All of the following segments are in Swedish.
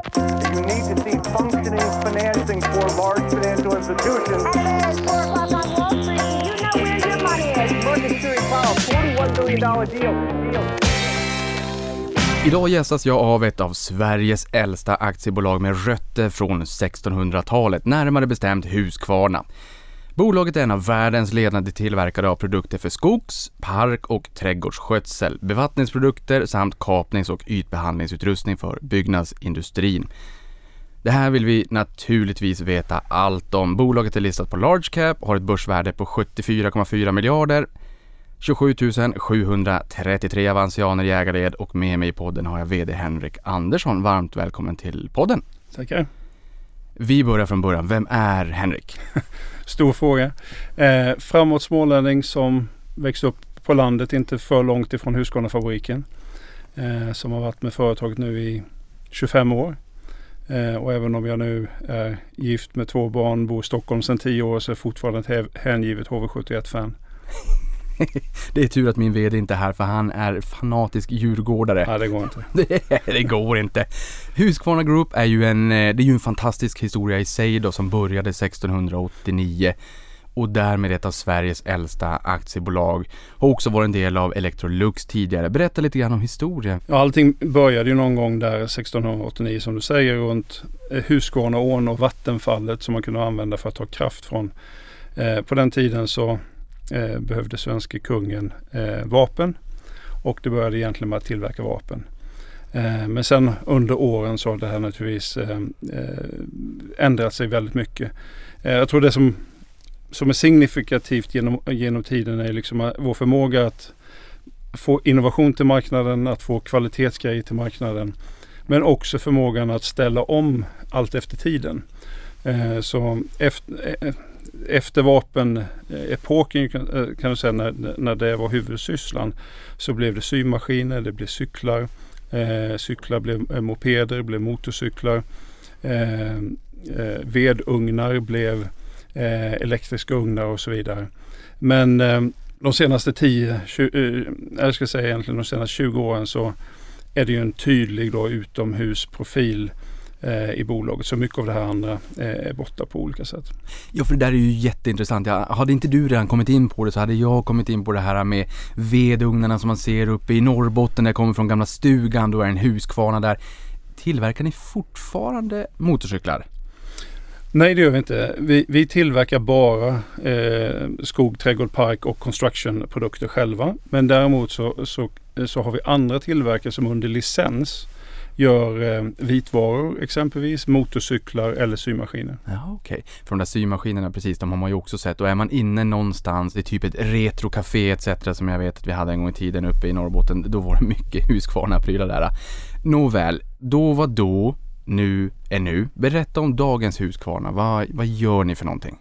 You need to see functioning financing for large financial institutions. Hello, it's 4 o'clock on Wall Street. You know where your money is. Mercury Powell, $41 billion deal. deal. Idag gästas jag av ett av Sveriges äldsta aktiebolag med rötter från 1600-talet, närmare bestämt Husqvarna. Bolaget är en av världens ledande tillverkare av produkter för skogs-, park och trädgårdsskötsel, bevattningsprodukter samt kapnings och ytbehandlingsutrustning för byggnadsindustrin. Det här vill vi naturligtvis veta allt om. Bolaget är listat på Large Cap, har ett börsvärde på 74,4 miljarder, 27 733 avansianer i ägarled och med mig i podden har jag VD Henrik Andersson. Varmt välkommen till podden. Tackar. Vi börjar från början. Vem är Henrik? Stor fråga. Eh, framåt smålänning som växte upp på landet, inte för långt ifrån Husqvarnafabriken. Eh, som har varit med företaget nu i 25 år. Eh, och även om jag nu är gift med två barn, bor i Stockholm sedan 10 år så är jag fortfarande ett hängivet HV71-fan. Det är tur att min VD inte är här för han är fanatisk djurgårdare. Nej, det går inte. Det, det går inte. Husqvarna Group är ju en, eh, det är ju en fantastisk historia i sig då som började 1689 och därmed ett av Sveriges äldsta aktiebolag. Har också varit en del av Electrolux tidigare. Berätta lite grann om historien. Ja, allting började ju någon gång där 1689 som du säger runt eh, Husqvarnaån och vattenfallet som man kunde använda för att ta kraft från. Eh, på den tiden så eh, behövde svenske kungen eh, vapen och det började egentligen med att tillverka vapen. Eh, men sen under åren så har det här naturligtvis eh, eh, ändrat sig väldigt mycket. Eh, jag tror det som, som är signifikativt genom, genom tiden är liksom vår förmåga att få innovation till marknaden, att få kvalitetsgrejer till marknaden. Men också förmågan att ställa om allt efter tiden. Eh, så efter, eh, efter vapenepoken kan, eh, du säga när, när det var huvudsysslan så blev det symaskiner, det blev cyklar. Eh, cyklar blev eh, mopeder, blev motorcyklar. Eh, eh, vedugnar blev eh, elektriska ugnar och så vidare. Men eh, de senaste 10, 20, eh, jag ska säga egentligen de senaste 20 åren så är det ju en tydlig då utomhusprofil eh, i bolaget. Så mycket av det här andra eh, är borta på olika sätt. Ja, för det där är ju jätteintressant. Ja, hade inte du redan kommit in på det så hade jag kommit in på det här med vedugnarna som man ser uppe i Norrbotten. jag kommer från gamla stugan. Då är det en Husqvarna där. Tillverkar ni fortfarande motorcyklar? Nej det gör vi inte. Vi, vi tillverkar bara eh, skog, trädgård, park och construction-produkter själva. Men däremot så, så, så har vi andra tillverkare som under licens gör eh, vitvaror exempelvis, motorcyklar eller symaskiner. Ja, okej. För de där symaskinerna precis, de har man ju också sett. Och är man inne någonstans i typ ett retrocafé etc. som jag vet att vi hade en gång i tiden uppe i Norrbotten, då var det mycket Husqvarna-prylar där. Nåväl, då var då, nu är nu. Berätta om dagens Husqvarna. Vad, vad gör ni för någonting?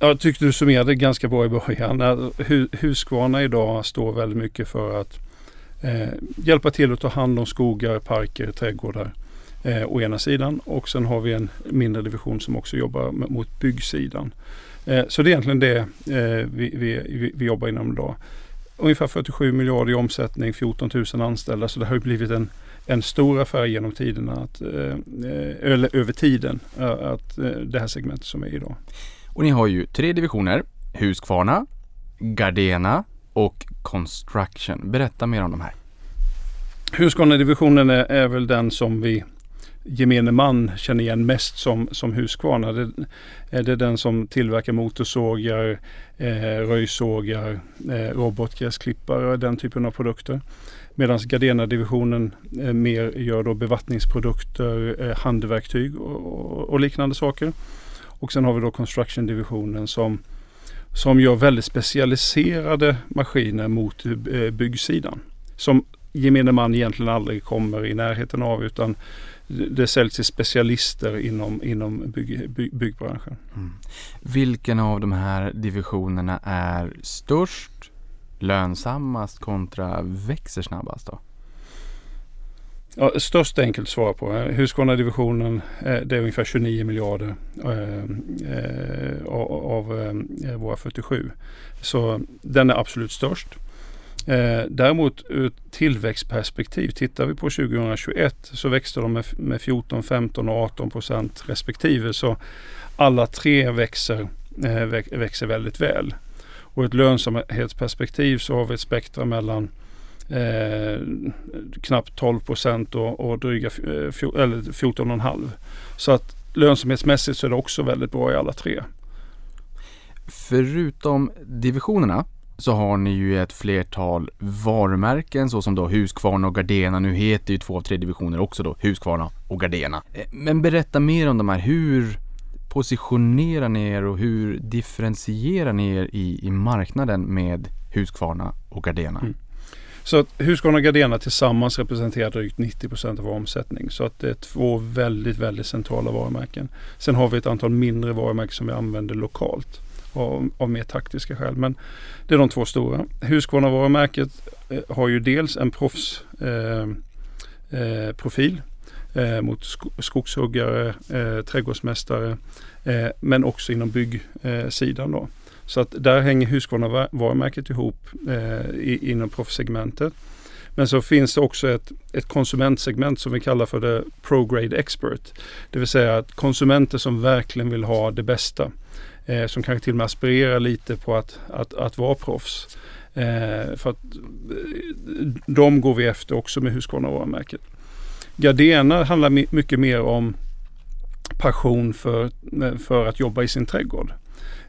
Jag tyckte du summerade ganska bra i början. Hu- Husqvarna idag står väldigt mycket för att eh, hjälpa till att ta hand om skogar, parker, trädgårdar eh, å ena sidan och sen har vi en mindre division som också jobbar med, mot byggsidan. Eh, så det är egentligen det eh, vi, vi, vi, jobbar inom idag. Ungefär 47 miljarder i omsättning, 14 000 anställda så det har ju blivit en, en stor affär genom tiderna, att, eh, eh, eller över tiden, eh, att, det här segmentet som är idag. Och ni har ju tre divisioner. Husqvarna, Gardena och Construction. Berätta mer om de här. Husqvarna-divisionen är, är väl den som vi gemene man känner igen mest som, som Husqvarna. Det, är det den som tillverkar motorsågar, eh, röjsågar, eh, robotgräsklippare och den typen av produkter. Medan Gardena-divisionen eh, mer gör då bevattningsprodukter, eh, handverktyg och, och, och liknande saker. Och sen har vi då Construction-divisionen som, som gör väldigt specialiserade maskiner mot eh, byggsidan. Som gemene man egentligen aldrig kommer i närheten av utan det säljs till specialister inom, inom bygg, bygg, byggbranschen. Mm. Vilken av de här divisionerna är störst, lönsammast kontra växer snabbast då? Ja, störst enkelt att svara på. Eh, Husqvarna-divisionen eh, det är ungefär 29 miljarder eh, av, våra 47. Så den är absolut störst. Däremot ur tillväxtperspektiv, tittar vi på 2021 så växte de med, 14, 15 och 18 procent respektive. Så alla tre växer, växer väldigt väl. Och ur ett lönsamhetsperspektiv så har vi ett spektra mellan eh, knappt 12 procent och, och dryga eh, eller 14,5. Så att lönsamhetsmässigt så är det också väldigt bra i alla tre. Förutom divisionerna så har ni ju ett flertal varumärken såsom då Husqvarna och Gardena. Nu heter ju två av tre divisioner också då Husqvarna och Gardena. Eh, men berätta mer om de här. Hur positionerar ni er och hur differentierar ni er i, i marknaden med Husqvarna och Gardena? Mm. Så att Husqvarna och Gardena tillsammans representerar drygt 90 procent av vår omsättning. Så att det är två väldigt, väldigt centrala varumärken. Sen har vi ett antal mindre varumärken som vi använder lokalt av, av mer taktiska skäl. Men det är de två stora. Husqvarna-varumärket eh, har ju dels en proffsprofil eh, eh, eh, mot skogshuggare, eh, trädgårdsmästare eh, men också inom byggsidan. Eh, då. Så att där hänger Husqvarna-varumärket ihop eh, i, inom proffssegmentet. Men så finns det också ett, ett konsumentsegment som vi kallar för det ProGrade Expert. Det vill säga att konsumenter som verkligen vill ha det bästa eh, som kanske till och med aspirerar lite på att, att, att vara proffs. Eh, för att eh, de går vi efter också med Husqvarna-varumärket. Gardena handlar mycket mer om passion för, eh, för att jobba i sin trädgård.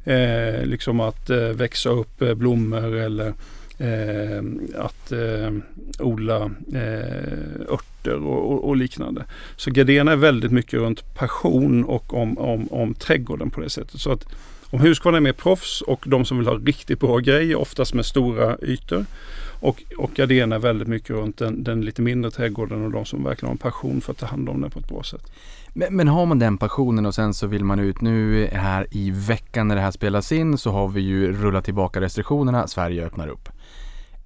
Eh, liksom att eh, växa upp eh, blommor eller eh, att eh, odla eh, örter och, och, och, liknande. Så Gardena är väldigt mycket runt passion och om, om, om trädgården på det sättet. Så att om Husqvarna är mer proffs och de som vill ha riktigt bra grejer, oftast med stora ytor. Och, och Gardena är väldigt mycket runt den, den, lite mindre trädgården och de som verkligen har en passion för att ta hand om den på ett bra sätt. Men, men, har man den passionen och sen så vill man ut nu här i veckan när det här spelas in så har vi ju rullat tillbaka restriktionerna, Sverige öppnar upp.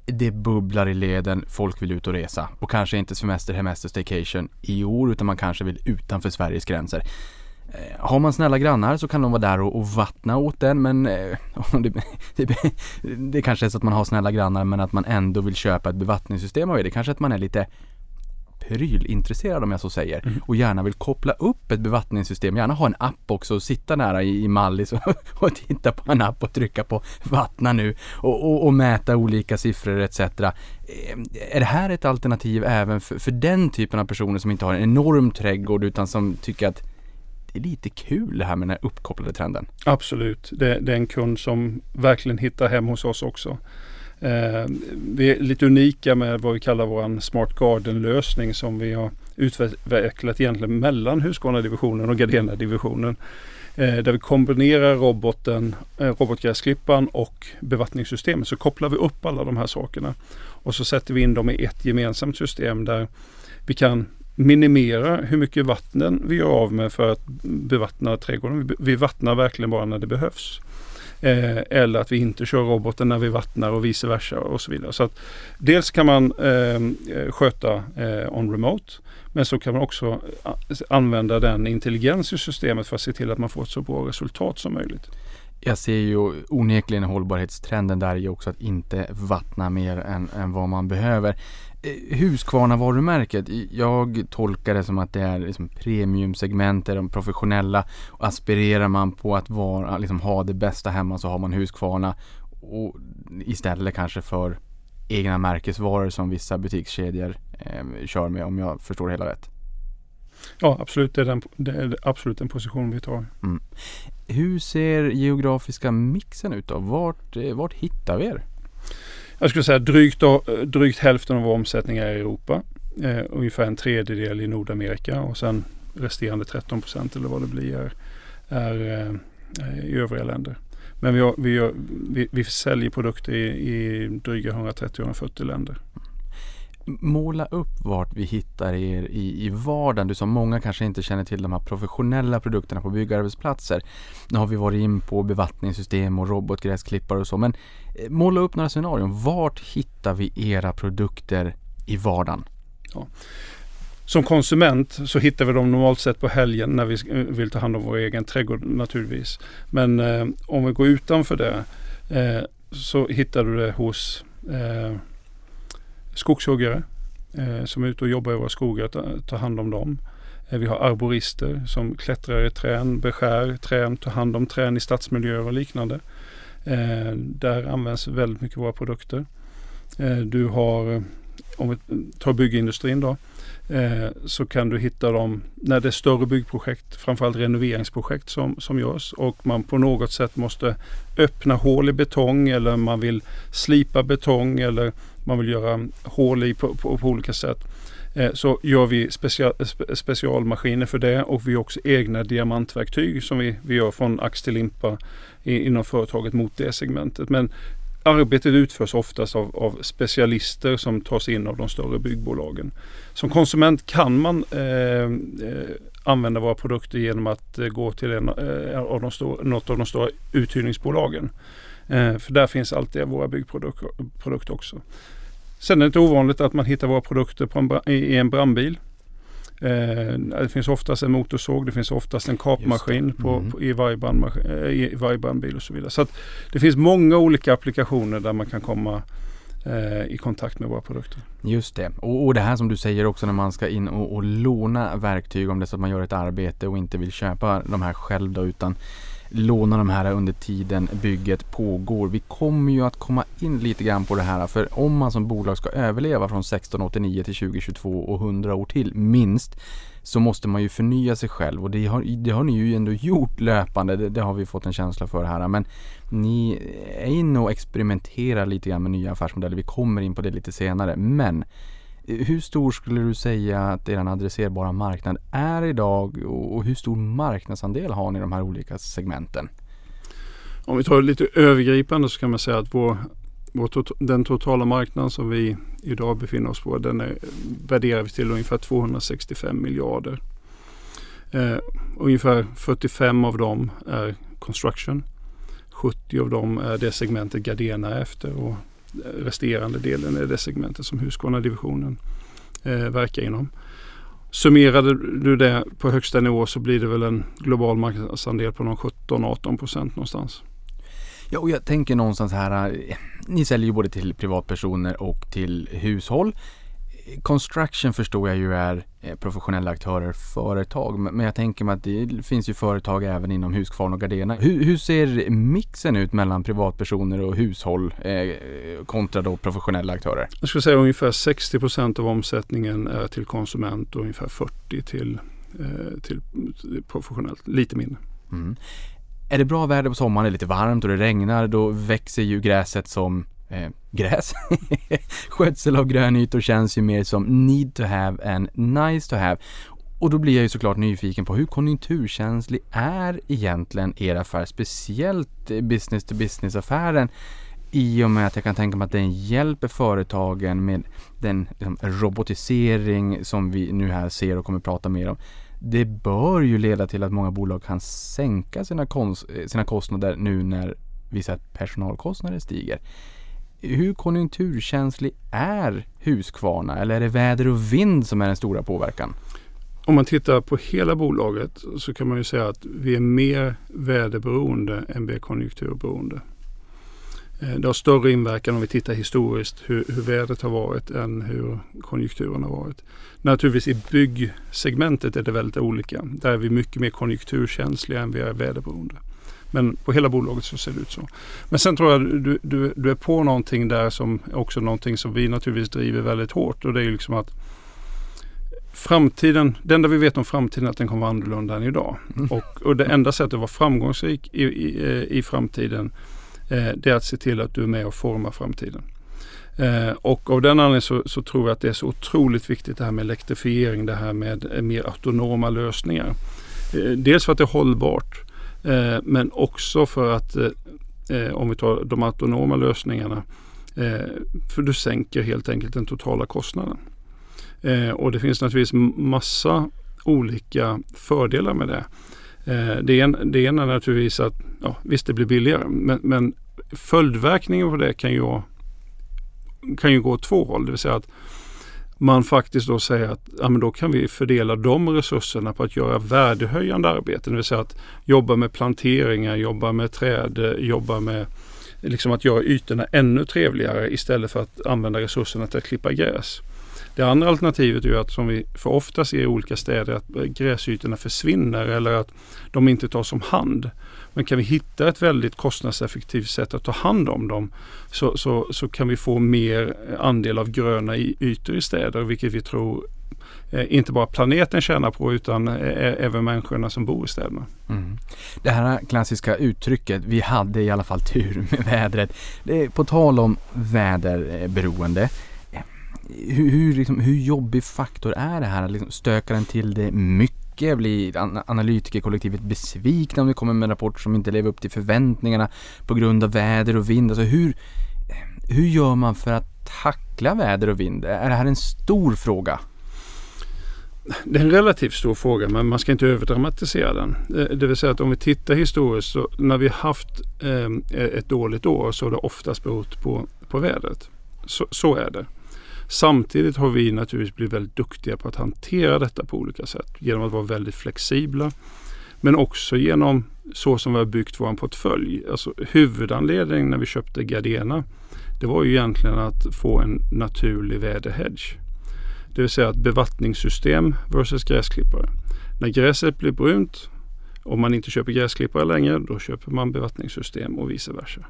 Det bubblar i leden, folk vill ut och resa och kanske inte semester, hemester, staycation i år utan man kanske vill utanför Sveriges gränser. Eh, har man snälla grannar så kan de vara där och, och vattna åt den men eh, det, det, det kanske är så att man har snälla grannar men att man ändå vill köpa ett bevattningssystem av det. Kanske att man är lite prylintresserad om jag så säger mm. och gärna vill koppla upp ett bevattningssystem, gärna ha en app också och sitta nära i, i Mallis och, och titta på en app och trycka på vattna nu och, och, och mäta olika siffror etc. Eh, är det här ett alternativ även för, för den typen av personer som inte har en enorm trädgård utan som tycker att det är lite kul det här med den här uppkopplade trenden. Absolut, det, det är en kund som verkligen hittar hem hos oss också. Eh, vi är lite unika med vad vi kallar vår Smart Garden-lösning som vi har utvecklat egentligen mellan Husqvarna-divisionen och Gardena-divisionen. Eh, där vi kombinerar roboten, eh, robotgräsklipparen och bevattningssystemet. Så kopplar vi upp alla de här sakerna och så sätter vi in dem i ett gemensamt system där vi kan minimera hur mycket vatten vi gör av med för att bevattna trädgården. Vi vattnar verkligen bara när det behövs. Eh, eller att vi inte kör roboten när vi vattnar och vice versa och så vidare. Så att dels kan man ehm, eh, sköta eh, on remote men så kan man också eh, använda den intelligens i systemet för att se till att man får ett så bra resultat som möjligt. Jag ser ju onekligen hållbarhetstrenden där i också att inte vattna mer än, än vad man behöver. Eh, Husqvarna-varumärket, jag tolkar det som att det är liksom premiumsegment, de professionella. Aspirerar man på att vara, liksom ha det bästa hemma så har man Husqvarna. Och istället kanske för egna märkesvaror som vissa butikskedjor eh, kör med om jag förstår det hela rätt. Ja absolut, det är, den, det är absolut den position vi tar. Mm. Hur ser geografiska mixen ut då? Vart, eh, vart hittar vi er? Jag skulle säga drygt, eh, drygt hälften av vår omsättning är i Europa. Eh, ungefär en tredjedel i Nordamerika och sen resterande 13 procent eller vad det blir är, är eh, eh, i övriga länder. Men vi, har, vi, gör, vi, vi säljer produkter i, i dryga 130-140 länder måla upp vart vi hittar er i, i vardagen. Du sa många kanske inte känner till de här professionella produkterna på byggarbetsplatser. Nu har vi varit in på bevattningssystem och robotgräsklippare och så, men eh, måla upp några scenarion. Vart hittar vi era produkter i vardagen? Ja. Som konsument så hittar vi dem normalt sett på helgen när vi eh, vill ta hand om vår egen trädgård naturligtvis. Men eh, om vi går utanför det eh, så hittar du det hos eh, skogshuggare eh, som är ute och jobbar i våra skogar, tar, hand om dem. Eh, vi har arborister som klättrar i trän, beskär trän, tar hand om trän i stadsmiljöer och liknande. Eh, där används väldigt mycket våra produkter. Eh, du har, om vi tar byggindustrin då, eh, så kan du hitta dem när det är större byggprojekt, framförallt renoveringsprojekt som, som görs och man på något sätt måste öppna hål i betong eller man vill slipa betong eller man vill göra hål i på, på, på olika sätt. Eh, så gör vi special, specialmaskiner för det och vi har också egna diamantverktyg som vi, vi gör från ax till limpa inom företaget mot det segmentet. Men arbetet utförs oftast av, av, specialister som tas in av de större byggbolagen. Som konsument kan man eh, eh använda våra produkter genom att eh, gå till en, eh, av de stor, något av de stora uthyrningsbolagen. Eh, för där finns alltid våra byggprodukter också. Sen är det inte ovanligt att man hittar våra produkter på en, i en brandbil. Det finns oftast en motorsåg, det finns oftast en kapmaskin på, mm. på, i, varje brandmaskin, i varje brandbil och så vidare. Så det finns många olika applikationer där man kan komma Eh, i kontakt med våra produkter. Just det. Och, och, det här som du säger också när man ska in och, och låna verktyg om det är så att man gör ett arbete och inte vill köpa de här själv då utan låna de här under tiden bygget pågår. Vi kommer ju att komma in lite grann på det här för om man som bolag ska överleva från 1689 till 2022 och 100 år till minst så måste man ju förnya sig själv och det har, det har ni ju ändå gjort löpande. Det, det, har vi fått en känsla för här. Men ni är inne och experimenterar lite grann med nya affärsmodeller. Vi kommer in på det lite senare. Men hur stor skulle du säga att er adresserbara marknad är idag och hur stor marknadsandel har ni i de här olika segmenten? Om vi tar det lite övergripande så kan man säga att vår, vår den totala marknaden som vi idag befinner oss på den är, värderar vi till ungefär 265 miljarder. Eh, ungefär 45 av dem är construction. 70 av dem är det segmentet Gardena är efter och resterande delen är det segmentet som Husqvarna-divisionen eh, verkar inom. Summerade du det på högsta nivå så blir det väl en global marknadsandel på någon 17-18 procent någonstans. Ja, och jag tänker någonstans här, ni säljer ju både till privatpersoner och till hushåll. Construction förstår jag ju är eh, professionella aktörer, företag. Men jag tänker mig att det finns ju företag även inom Husqvarna och Gardena. Hur, hur, ser mixen ut mellan privatpersoner och hushåll eh, kontra då professionella aktörer? Jag skulle säga ungefär 60 procent av omsättningen är till konsument och ungefär 40 till, eh, till professionellt, lite mindre. Mm. Är det bra väder på sommaren, det är lite varmt och det regnar, då växer ju gräset som eh, gräs. Skötsel av grönytor känns ju mer som need to have än nice to have. Och då blir jag ju såklart nyfiken på hur konjunkturkänslig är egentligen er affär, speciellt eh, business to business affären i och med att jag kan tänka mig att den hjälper företagen med den liksom, robotisering som vi nu här ser och kommer prata mer om. Det bör ju leda till att många bolag kan sänka sina, eh, sina kostnader nu när vissa personalkostnader stiger hur konjunkturkänslig är Husqvarna eller är det väder och vind som är den stora påverkan? Om man tittar på hela bolaget så kan man ju säga att vi är mer väderberoende än vi är konjunkturberoende. Eh, det har större inverkan om vi tittar historiskt hur, hur vädret har varit än hur konjunkturen har varit. Naturligtvis i byggsegmentet är det väldigt olika. Där är vi mycket mer konjunkturkänsliga än vi är väderberoende. Men på hela bolaget så ser det ut så. Men sen tror jag du, du, du är på någonting där som också någonting som vi naturligtvis driver väldigt hårt och det är ju liksom att framtiden, det enda vi vet om framtiden är att den kommer vara annorlunda än idag. Mm. Och, och det enda sättet att vara framgångsrik i, i, i framtiden eh, det är att se till att du är med och formar framtiden. Eh, och av den anledningen så, så, tror jag att det är så otroligt viktigt det här med elektrifiering, det här med eh, mer autonoma lösningar. Eh, dels för att det är hållbart Eh, Eh, men också för att eh, eh, om vi tar de autonoma lösningarna eh, för du sänker helt enkelt den totala kostnaden. och det finns naturligtvis massa olika fördelar med det. det, ena, det ena är naturligtvis att ja, visst det blir billigare men, men följdverkningen på det kan ju, kan ju gå åt två håll. Det vill säga att man faktiskt då säger att ja, men då kan vi fördela de resurserna på att göra värdehöjande arbeten. Det vill säga att jobba med planteringar, jobba med träd, jobba med liksom att göra ytorna ännu trevligare istället för att använda resurserna till att klippa gräs. Det andra alternativet är ju att som vi för ofta ser i olika städer att gräsytorna försvinner eller att de inte tas om hand. Men kan vi hitta ett väldigt kostnadseffektivt sätt att ta hand om dem så, så, så kan vi få mer andel av gröna ytor i städer vilket vi tror eh, inte bara planeten tjänar på utan eh, eh, även människorna som bor i städerna. Mm. Det här klassiska uttrycket, vi hade i alla fall tur med vädret. Det är på tal om väderberoende hur, hur, liksom, hur jobbig faktor är det här? Liksom, stökar den till det mycket? Blir analytikerkollektivet besvikna om det kommer med rapporter som inte lever upp till förväntningarna på grund av väder och vind? Alltså hur, hur gör man för att tackla väder och vind? Är det här en stor fråga? Det är en relativt stor fråga men man ska inte överdramatisera den. Eh, det vill säga att om vi tittar historiskt så när vi haft eh, ett dåligt år så har det oftast berott på, på vädret. Så, så är det. Samtidigt har vi naturligtvis blivit väldigt duktiga på att hantera detta på olika sätt genom att vara väldigt flexibla. Men också genom så som vi har byggt vår portfölj. Alltså huvudanledningen när vi köpte Gardena det var ju egentligen att få en naturlig väderhedge. Det vill säga ett bevattningssystem versus gräsklippare. När gräset blir brunt om man inte köper gräsklippare längre då köper man bevattningssystem och vice versa.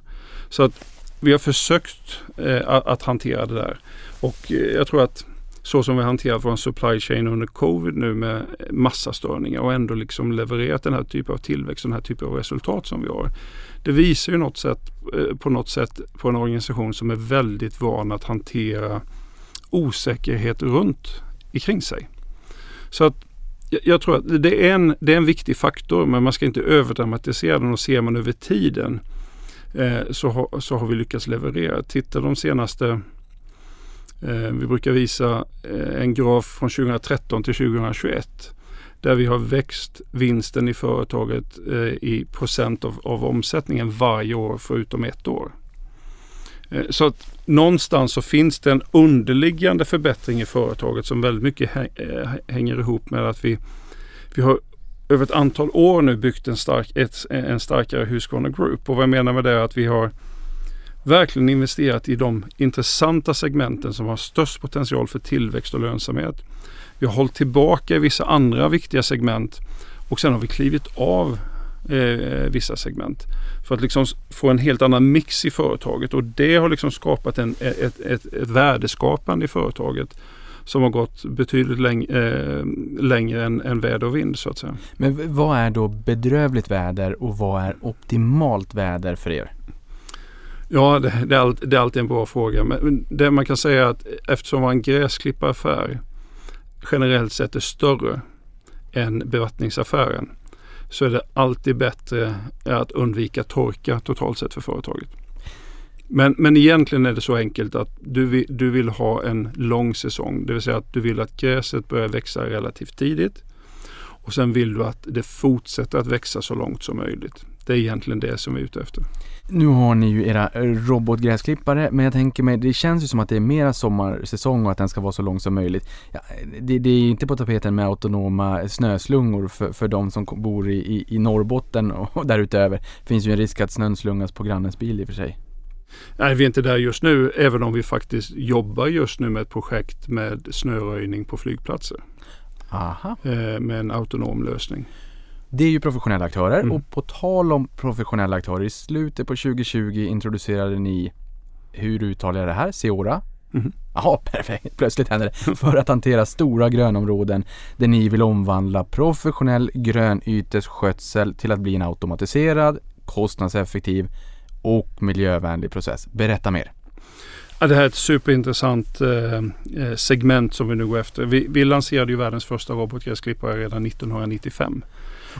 Så att vi har försökt eh, att hantera det där. Och eh, jag tror att så som vi hanterat vår supply chain under covid nu med massa störningar och ändå liksom levererat den här typen av tillväxt och den här typen av resultat som vi har. Det visar ju något sätt, eh, på något sätt på en organisation som är väldigt van att hantera osäkerhet runt ikring sig. Så att jag tror att det är, en, det är en viktig faktor men man ska inte överdramatisera den och ser man över tiden Eh, så, har, så har vi lyckats leverera. Titta de senaste Eh, vi brukar visa eh, en graf från 2013 till 2021 där vi har växt vinsten i företaget eh, i procent av, av omsättningen varje år förutom ett år. Eh, så att någonstans så finns det en underliggande förbättring i företaget som väldigt mycket hänger ihop med att vi, vi har över ett antal år nu byggt en, stark, ett, en starkare Husqvarna Group. Och vad jag menar med det är att vi har verkligen investerat i de intressanta segmenten som har störst potential för tillväxt och lönsamhet. Vi har hållit tillbaka i vissa andra viktiga segment och sen har vi klivit av eh, vissa segment för att liksom få en helt annan mix i företaget och det har liksom skapat en, ett, ett, ett, ett värdeskapande i företaget som har gått betydligt läng eh, längre än, än väder och vind så att säga. Men vad är då bedrövligt väder och vad är optimalt väder för er? Ja, det, det, är all, det, är alltid en bra fråga. Men det man kan säga är att eftersom vår gräsklippaffär generellt sett är större än bevattningsaffären så är det alltid bättre att undvika torka totalt sett för företaget. Men, men egentligen är det så enkelt att du vill, du vill ha en lång säsong. Det vill säga att du vill att gräset börjar växa relativt tidigt. Och sen vill du att det fortsätter att växa så långt som möjligt. Det är egentligen det som vi är ute efter. Nu har ni ju era eh, robotgräsklippare, men jag tänker mig, det känns ju som att det är mera sommarsäsong och att den ska vara så lång som möjligt. Ja, det, det, är ju inte på tapeten med autonoma snöslungor för, för de som bor i, i, i Norrbotten och därutöver. Det finns ju en risk att snön slungas på grannens bil i och för sig. Nej, vi är inte där just nu, även om vi faktiskt jobbar just nu med ett projekt med snöröjning på flygplatser. Aha. Eh, med en autonom lösning. Det är ju professionella aktörer mm. och på tal om professionella aktörer, i slutet på 2020 introducerade ni, hur uttalar jag det här, Seora? Mm. Jaha, perfekt. Plötsligt händer det. För att hantera stora grönområden där ni vill omvandla professionell grönytesskötsel till att bli en automatiserad, kostnadseffektiv och miljövänlig process. Berätta mer. Ja, det här är ett superintressant eh, eh, segment som vi nu går efter. Vi, vi lanserade ju världens första robotgräsklippare redan 1995.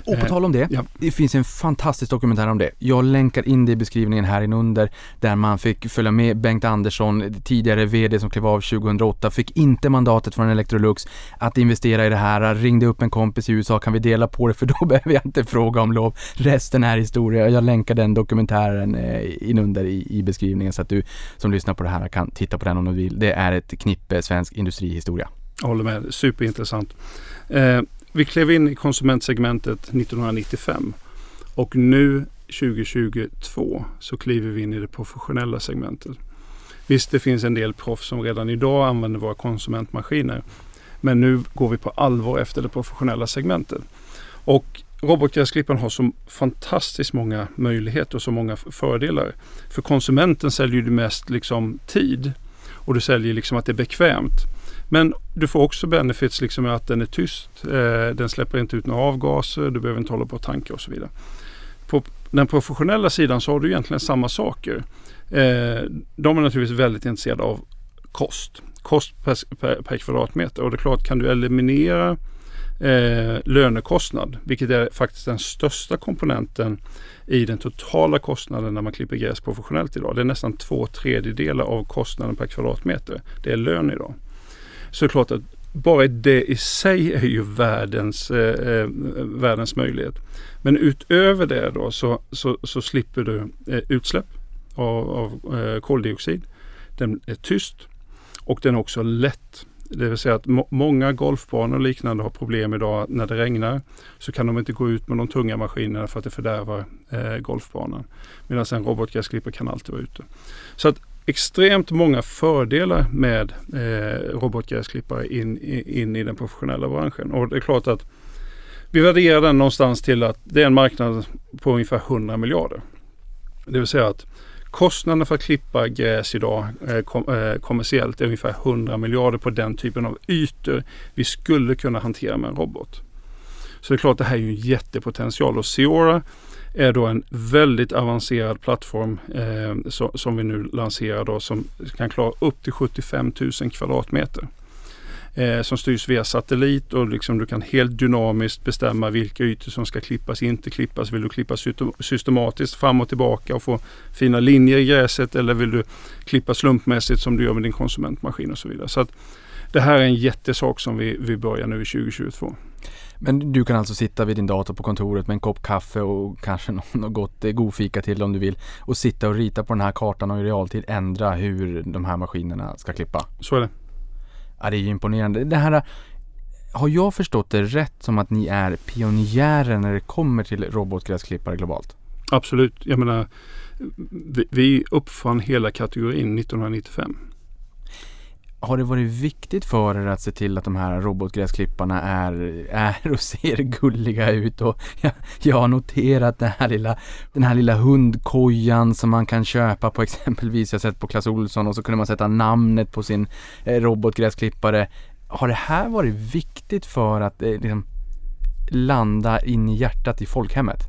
Och på tal om det, ja. det finns en fantastisk dokumentär om det. Jag länkar in det i beskrivningen här inunder där man fick följa med Bengt Andersson, tidigare VD som klev av 2008, fick inte mandatet från Electrolux att investera i det här, ringde upp en kompis i USA, kan vi dela på det för då behöver jag inte fråga om lov. Resten är historia. Jag länkar den dokumentären eh, inunder i, i beskrivningen så att du som lyssnar på det här kan titta på den om du vill. Det är ett knippe svensk industrihistoria. Jag håller med, superintressant. Eh, vi klev in i konsumentsegmentet 1995 och nu 2022 så kliver vi in i det professionella segmentet. Visst, det finns en del proffs som redan idag använder våra konsumentmaskiner. Men nu går vi på allvar efter det professionella segmentet. Och robotgräsklipparen har så fantastiskt många möjligheter och så många fördelar. För konsumenten säljer du mest liksom tid och du säljer liksom att det är bekvämt. Men du får också benefits liksom med att den är tyst. Eh, den släpper inte ut några avgaser. Du behöver inte hålla på och tanka och så vidare. På den professionella sidan så har du egentligen samma saker. Eh, de är naturligtvis väldigt intresserade av kost. Kost per, per, per kvadratmeter. Och det är klart, kan du eliminera eh, lönekostnad, vilket är faktiskt den största komponenten i den totala kostnaden när man klipper gräs professionellt idag. Det är nästan två tredjedelar av kostnaden per kvadratmeter. Det är lön idag. Så är det klart att bara det i sig är ju världens, eh, eh, världens möjlighet. Men utöver det då så, så, så slipper du eh, utsläpp av, av eh, koldioxid. Den är tyst och den är också lätt. Det vill säga att må många golfbanor och liknande har problem idag när det regnar. Så kan de inte gå ut med de tunga maskinerna för att det fördärvar eh, golfbanan. Medan en robotgräsklippare kan alltid vara ute. Så att extremt många fördelar med eh, robotgräsklippare in, in i den professionella branschen. Och det är klart att vi värderar den någonstans till att det är en marknad på ungefär 100 miljarder. Det vill säga att kostnaden för att klippa gräs idag eh, kom, eh, kommersiellt är ungefär 100 miljarder på den typen av ytor vi skulle kunna hantera med en robot. Så det är klart det här är ju en jättepotential och Seora är då en väldigt avancerad plattform eh, så, som vi nu lanserar då som kan klara upp till 75 000 kvadratmeter. Eh, som styrs via satellit och liksom du kan helt dynamiskt bestämma vilka ytor som ska klippas, inte klippas. Vill du klippa systematiskt fram och tillbaka och få fina linjer i gräset eller vill du klippa slumpmässigt som du gör med din konsumentmaskin och så vidare. Så att det här är en jättesak som vi, vi börjar nu i 2022. Men du kan alltså sitta vid din dator på kontoret med en kopp kaffe och kanske något gott godfika till om du vill och sitta och rita på den här kartan och i realtid ändra hur de här maskinerna ska klippa. Så är det. Ja, det är ju imponerande. Det här, har jag förstått det rätt som att ni är pionjärer när det kommer till robotgräsklippare globalt? Absolut. Jag menar, vi, vi uppfann hela kategorin 1995 har det varit viktigt för er att se till att de här robotgräsklipparna är, är och ser gulliga ut? Och jag, jag har noterat den här, lilla, den här lilla hundkojan som man kan köpa på exempelvis, jag har sett på Clas Olsson och så kunde man sätta namnet på sin eh, robotgräsklippare. Har det här varit viktigt för att eh, liksom, landa in i hjärtat i folkhemmet?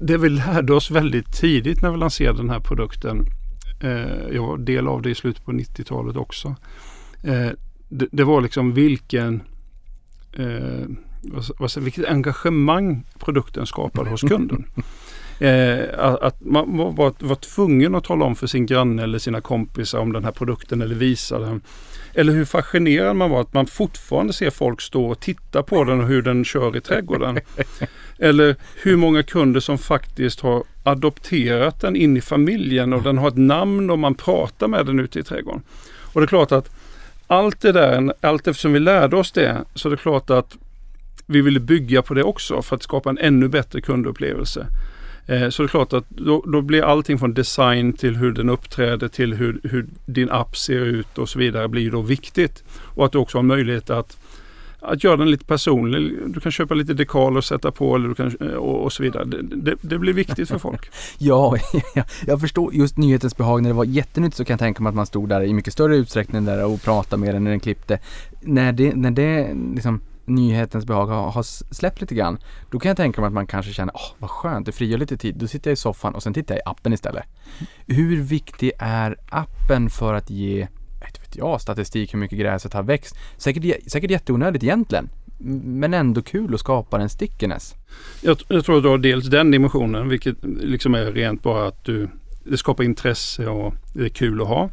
Det vi lärde oss väldigt tidigt när vi lanserade den här produkten Eh, jag var del av det i slutet på 90-talet också. Eh, det, det, var liksom vilken eh, vad, vilket engagemang produkten skapade hos kunden. Eh, att man var, var tvungen att tala om för sin granne eller sina kompisar om den här produkten eller visa den. Eller hur fascinerad man var att man fortfarande ser folk stå och titta på den och hur den kör i trädgården. eller hur många kunder som faktiskt har adopterat den in i familjen och den har ett namn och man pratar med den ute i trädgården. Och det är klart att allt det där, allt eftersom vi lärde oss det, så är det klart att vi ville bygga på det också för att skapa en ännu bättre kundupplevelse. Eh, så det är klart att då, då, blir allting från design till hur den uppträder till hur, hur, din app ser ut och så vidare blir då viktigt. Och att du också har möjlighet att, att göra den lite personlig. Du kan köpa lite dekal och sätta på eller du kan, eh, och, och så vidare. Det, det, det, blir viktigt för folk. ja, jag förstår just nyhetens behag. När det var jättenytt så kan jag tänka mig att man stod där i mycket större utsträckning där och pratade med den när den klippte. När det, när det liksom nyhetens behag har, har släppt lite grann, då kan jag tänka mig att man kanske känner, åh oh, vad skönt, det frigör lite tid. Då sitter jag i soffan och sen tittar jag i appen istället. Hur viktig är appen för att ge, inte vet jag, statistik hur mycket gräset har växt? Säkert, säkert jätteonödigt egentligen, men ändå kul att skapa en stickiness. Jag, jag tror att du har dels den dimensionen, vilket liksom är rent bara att du, det skapar intresse och det är kul att ha.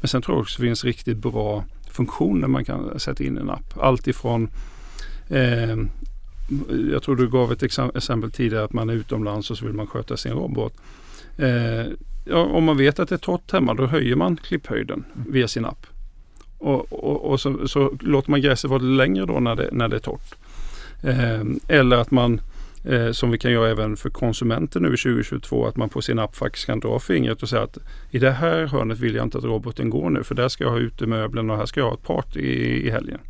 Men sen tror jag också det finns riktigt bra funktioner man kan sätta in i en app. Allt ifrån Eh, jag tror du gav ett exempel tidigare att man är utomlands och så vill man sköta sin robot. Eh, ja, om man vet att det är torrt hemma då höjer man klipphöjden mm. via sin app. Och, och, och så, så, låter man gräset vara längre då när det, när det är torrt. Eh, eller att man eh, som vi kan göra även för konsumenter nu i 2022. Att man på sin app faktiskt kan dra fingret och säga att i det här hörnet vill jag inte att roboten går nu för där ska jag ha utemöblen och här ska jag ha ett party i, i helgen.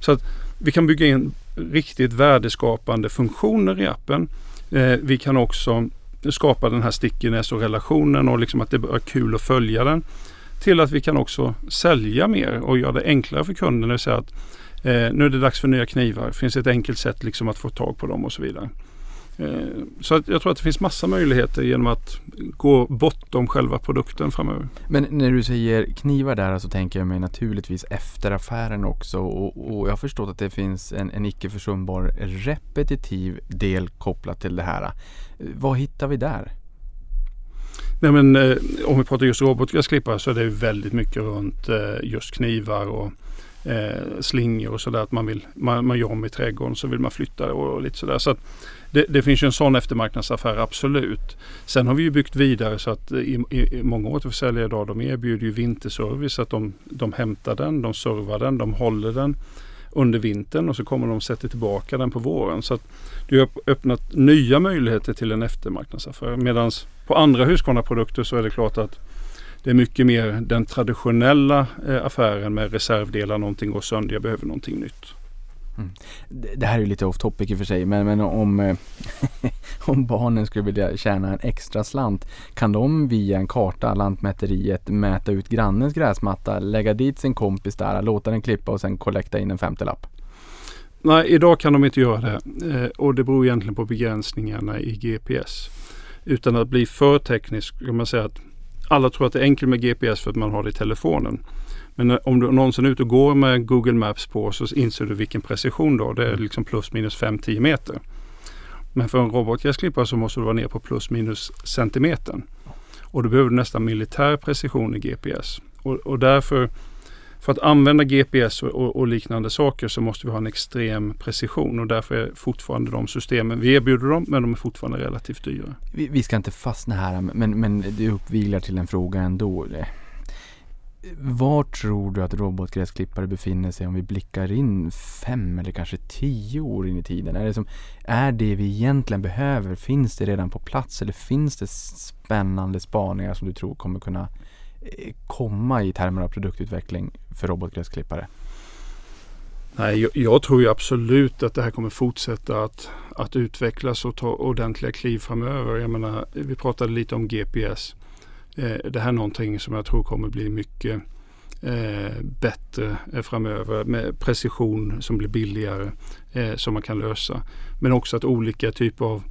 Så att vi kan bygga in riktigt värdeskapande funktioner i appen. Eh, vi kan också skapa den här stickiness och relationen och liksom att det är kul att följa den. Till att vi kan också sälja mer och göra det enklare för kunden. Det vill säga att eh, nu är det dags för nya knivar. Finns det ett enkelt sätt liksom att få tag på dem och så vidare. Eh, så att jag tror att det finst massa möjligheter genom att gå bortom själva produkten framöver. Men när du säger knivar där så tänker jag mig naturligtvis efter affären också och, och jag har förstått att det finns en, en icke försumbar repetitiv del kopplat till det här. Vad hittar vi där? Nej, men, eh, om vi pratar just robotgräsklippare så är det väldigt mycket runt eh, just knivar och eh, slingor och sådär. Att man, vill, man, man gör om i trädgården så vill man flytta och, och lite sådär. Så att det, det, finns ju en sån eftermarknadsaffär, absolut. Sen har vi ju byggt vidare så att i, i, många återförsäljare idag de erbjuder ju vinterservice. Att de, de hämtar den, de servar den, de håller den under vintern och så kommer de och sätter tillbaka den på våren. Så att du har öppnat nya möjligheter till en eftermarknadsaffär. Medan på andra Husqvarna-produkter så är det klart att det är mycket mer den traditionella eh, affären med reservdelar, någonting går sönder, jag behöver någonting nytt. Mm. Det här är lite off topic i och för sig men, men om, eh, om barnen skulle vilja tjäna en extra slant kan de via en karta, Lantmäteriet, mäta ut grannens gräsmatta, lägga dit sin kompis där, låta den klippa och sen kollekta in en femtelapp? Nej, idag kan de inte göra det eh, och det beror egentligen på begränsningarna i GPS. Utan att bli för teknisk kan man säga att alla tror att det är enkelt med GPS för att man har det i telefonen. Men om du någonsin är ute och går med Google Maps på så inser du vilken precision då. Det är liksom plus minus 5-10 meter. Men för en robotgräsklippare så måste du vara ner på plus minus centimetern. Och då behöver du nästan militär precision i GPS. Och, och därför, för att använda GPS och, och, och, liknande saker så måste vi ha en extrem precision och därför är fortfarande de systemen, vi erbjuder dem men de är fortfarande relativt dyra. Vi, vi ska inte fastna här men, men det uppvilar till en fråga ändå. Var tror du att robotgräsklippare befinner sig om vi blickar in fem eller kanske tio år in i tiden? Är det, som, är det vi egentligen behöver? Finns det redan på plats eller finns det spännande spaningar som du tror kommer kunna eh, komma i termer av produktutveckling för robotgräsklippare? Nej, jag, jag, tror ju absolut att det här kommer fortsätta att, att utvecklas och ta ordentliga kliv framöver. Jag menar, vi pratade lite om GPS. Eh, det här är någonting som jag tror kommer bli mycket eh, bättre eh, framöver med precision som blir billigare eh, som man kan lösa. Men också att olika typer av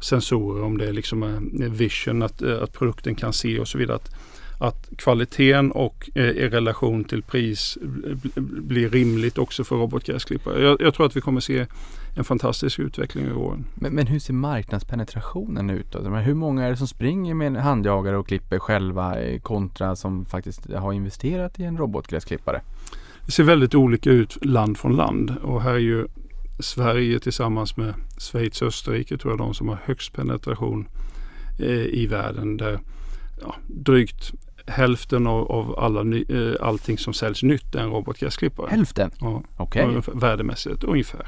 sensorer, om det är liksom eh, vision, att, eh, att produkten kan se och så vidare. Att, att kvaliteten och eh, i relation till pris blir rimligt också för robotgräsklippare. Jag, jag tror att vi kommer se en fantastisk utveckling i åren. Men, men, hur ser marknadspenetrationen ut då? Hur många är det som springer med en handjagare och klipper själva eh, kontra som faktiskt har investerat i en robotgräsklippare? Det ser väldigt olika ut land från land och här är ju Sverige tillsammans med Schweiz och Österrike tror jag de som har högst penetration eh, i världen där ja, drygt hälften av, av alla ny, eh, allting som säljs nytt är en robotgräsklippare. Hälften? Ja. Okay. Värdemässigt ungefär.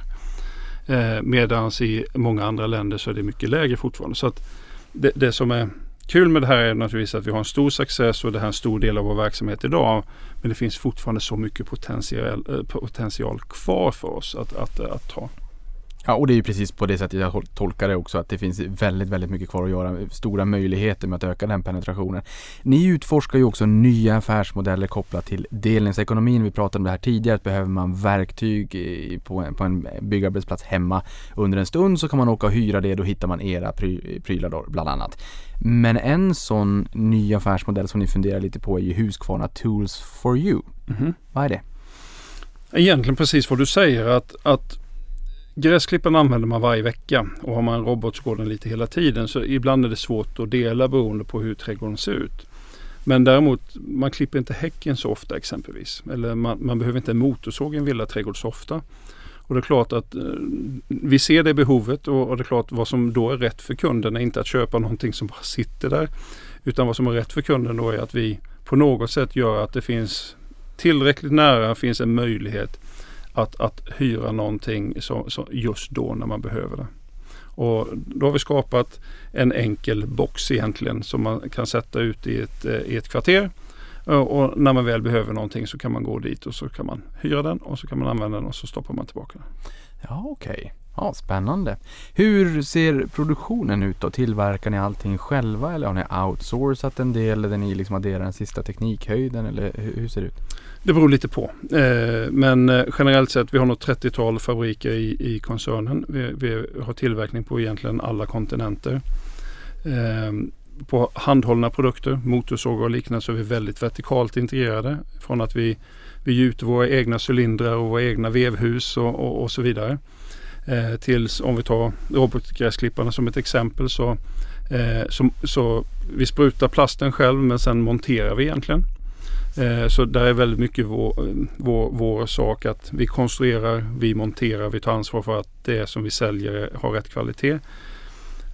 Eh, Medan i många andra länder så är det mycket lägre fortfarande. Så att det, det, som är kul med det här är naturligtvis att vi har en stor success och det här är en stor del av vår verksamhet idag. Men det finns fortfarande så mycket potential, eh, potential kvar för oss att, att, att ta. Ja, och det är ju precis på det sättet jag tolkar det också, att det finns väldigt, väldigt mycket kvar att göra. Stora möjligheter med att öka den penetrationen. Ni utforskar ju också nya affärsmodeller kopplat till delningsekonomin. Vi pratade om det här tidigare, att behöver man verktyg på en, på en byggarbetsplats hemma under en stund så kan man åka och hyra det, då hittar man era pry, prylar då, bland annat. Men en sån ny affärsmodell som ni funderar lite på är ju Husqvarna Tools for You. Mm -hmm. Vad är det? Egentligen precis vad du säger att, att Gräsklipparen använder man varje vecka och har man en robot så går den lite hela tiden. Så ibland är det svårt att dela beroende på hur trädgården ser ut. Men däremot, man klipper inte häcken så ofta exempelvis. Eller man, man behöver inte en motorsåg i en villaträdgård så ofta. Och det är klart att eh, vi ser det behovet och, och, det är klart vad som då är rätt för kunden är inte att köpa någonting som bara sitter där. Utan vad som är rätt för kunden då är att vi på något sätt gör att det finns tillräckligt nära, finns en möjlighet att, att hyra någonting så, så just då när man behöver det. Och då har vi skapat en enkel box egentligen som man kan sätta ut i ett, eh, i ett kvarter. Eh, och när man väl behöver någonting så kan man gå dit och så kan man hyra den och så kan man använda den och så stoppar man tillbaka den. Ja, okej. Okay. Ja, spännande. Hur ser produktionen ut då? Tillverkar ni allting själva eller har ni outsourcat en del där ni liksom adderar den sista teknikhöjden eller hur ser det ut? Det beror lite på. Eh, men eh, generellt sett, vi har nog 30-tal fabriker i, i koncernen. Vi, vi, har tillverkning på egentligen alla kontinenter. Eh, på handhållna produkter, motorsågar och liknande, så är vi väldigt vertikalt integrerade. Från att vi, vi gjuter våra egna cylindrar och våra egna vevhus och, och, och så vidare. Eh, tills om vi tar robotgräsklipparna som ett exempel så, eh, som, så vi sprutar plasten själv men sen monterar vi egentligen. Eh, så där är väldigt mycket vår, vår, vår sak att vi konstruerar, vi monterar, vi tar ansvar för att det som vi säljer har rätt kvalitet.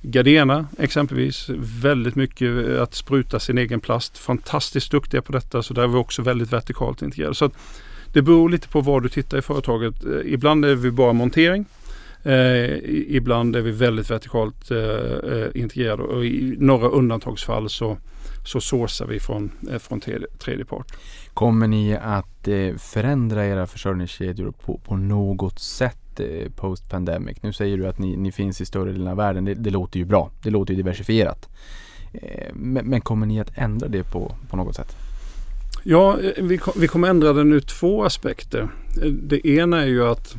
Gardena exempelvis, väldigt mycket att spruta sin egen plast. Fantastiskt duktiga på detta så där är vi också väldigt vertikalt integrerade. Så det beror lite på var du tittar i företaget. Eh, ibland är vi bara montering. Eh, ibland är vi väldigt vertikalt eh, eh, integrerade och i några undantagsfall så, så sourcar vi från, eh, från tredje, tredje part. Kommer ni att eh, förändra era försörjningskedjor på, på något sätt post pandemic? Nu säger du att ni, ni finns i större delen av världen. Det, det låter ju bra. Det låter ju diversifierat. Men, men, kommer ni att ändra det på, på något sätt? Ja, vi, vi kommer ändra den ur två aspekter. Det ena är ju att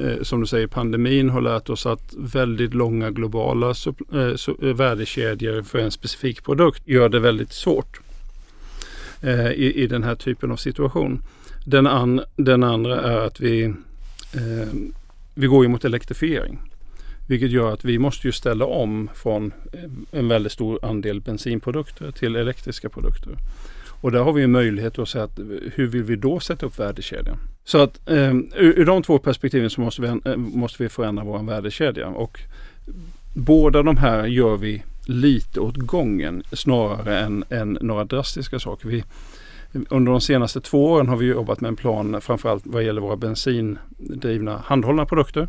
eh, som du säger, pandemin har lärt oss att väldigt långa globala eh, eh, värdekedjor för en specifik produkt gör det väldigt svårt eh, i, i den här typen av situation. Den, an, den andra är att vi, eh, vi går mot elektrifiering. Vilket gör att vi måste ju ställa om från eh, en väldigt stor andel bensinprodukter till elektriska produkter. Och där har vi en möjlighet att säga att eh, hur vill vi då sätta upp värdekedjan? Så att eh, ur, ur de två perspektiven så måste vi, eh, måste vi förändra vår värdekedja. Och båda de här gör vi lite åt gången snarare än, än några drastiska saker. Vi, under de senaste två åren har vi jobbat med en plan framförallt vad gäller våra bensindrivna handhållna produkter.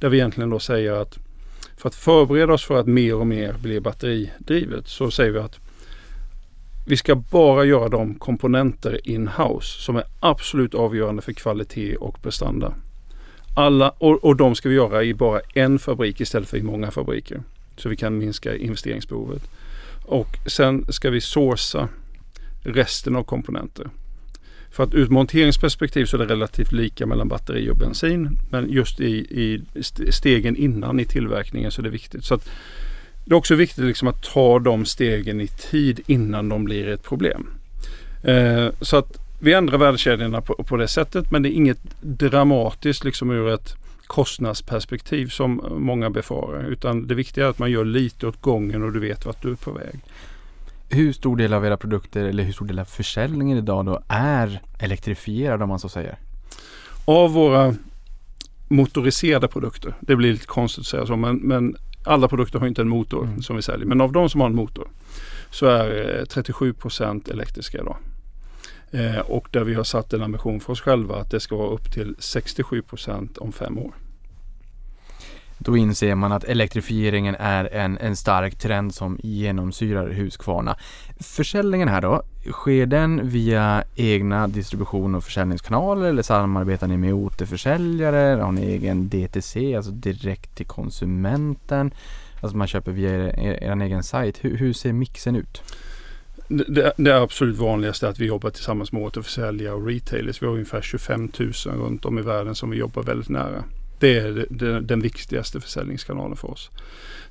Där vi egentligen då säger att för att förbereda oss för att mer och mer bli batteridrivet så säger vi att vi ska bara göra de komponenter in-house som är absolut avgörande för kvalitet och prestanda. Alla, och, och de ska vi göra i bara en fabrik istället för i många fabriker. Så vi kan minska investeringsbehovet. Och sen ska vi sourca resten av komponenter. För att ur ett monteringsperspektiv så är det relativt lika mellan batteri och bensin. Men just i, i stegen innan i tillverkningen så är det viktigt. Så att det är också viktigt liksom att ta de stegen i tid innan de blir ett problem. Eh, så att vi ändrar värdekedjorna på, på, det sättet men det är inget dramatiskt liksom ur ett kostnadsperspektiv som många befarar. Utan det viktiga är att man gör lite åt gången och du vet vart du är på väg. Hur stor del av era produkter eller hur stor del av försäljningen idag då är elektrifierad om man så säger? Av våra motoriserade produkter, det blir lite konstigt att säga så, men, men alla produkter har inte en motor mm. som vi säljer, men av de som har en motor så är 37 eh, elektriska idag. Eh, och där vi har satt en ambition för oss själva att det ska vara upp till 67% om fem år. Då inser man att elektrifieringen är en, en stark trend som genomsyrar Husqvarna. Försäljningen här då, sker den via egna distribution och försäljningskanaler eller samarbetar ni med återförsäljare? Har ni egen DTC, alltså direkt till konsumenten? Alltså man köper via er, er egen sajt. Hur, hur, ser mixen ut? Det, det absolut vanligaste är att vi jobbar tillsammans med återförsäljare och retailers. Vi har ungefär 25 000 runt om i världen som vi jobbar väldigt nära. Det är den, den viktigaste försäljningskanalen för oss.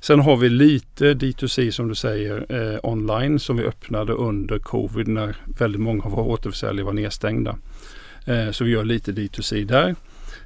Sen har vi lite D2C som du säger eh, online som vi öppnade under covid när väldigt många av våra återförsäljare var nedstängda. Eh, så vi gör lite D2C där.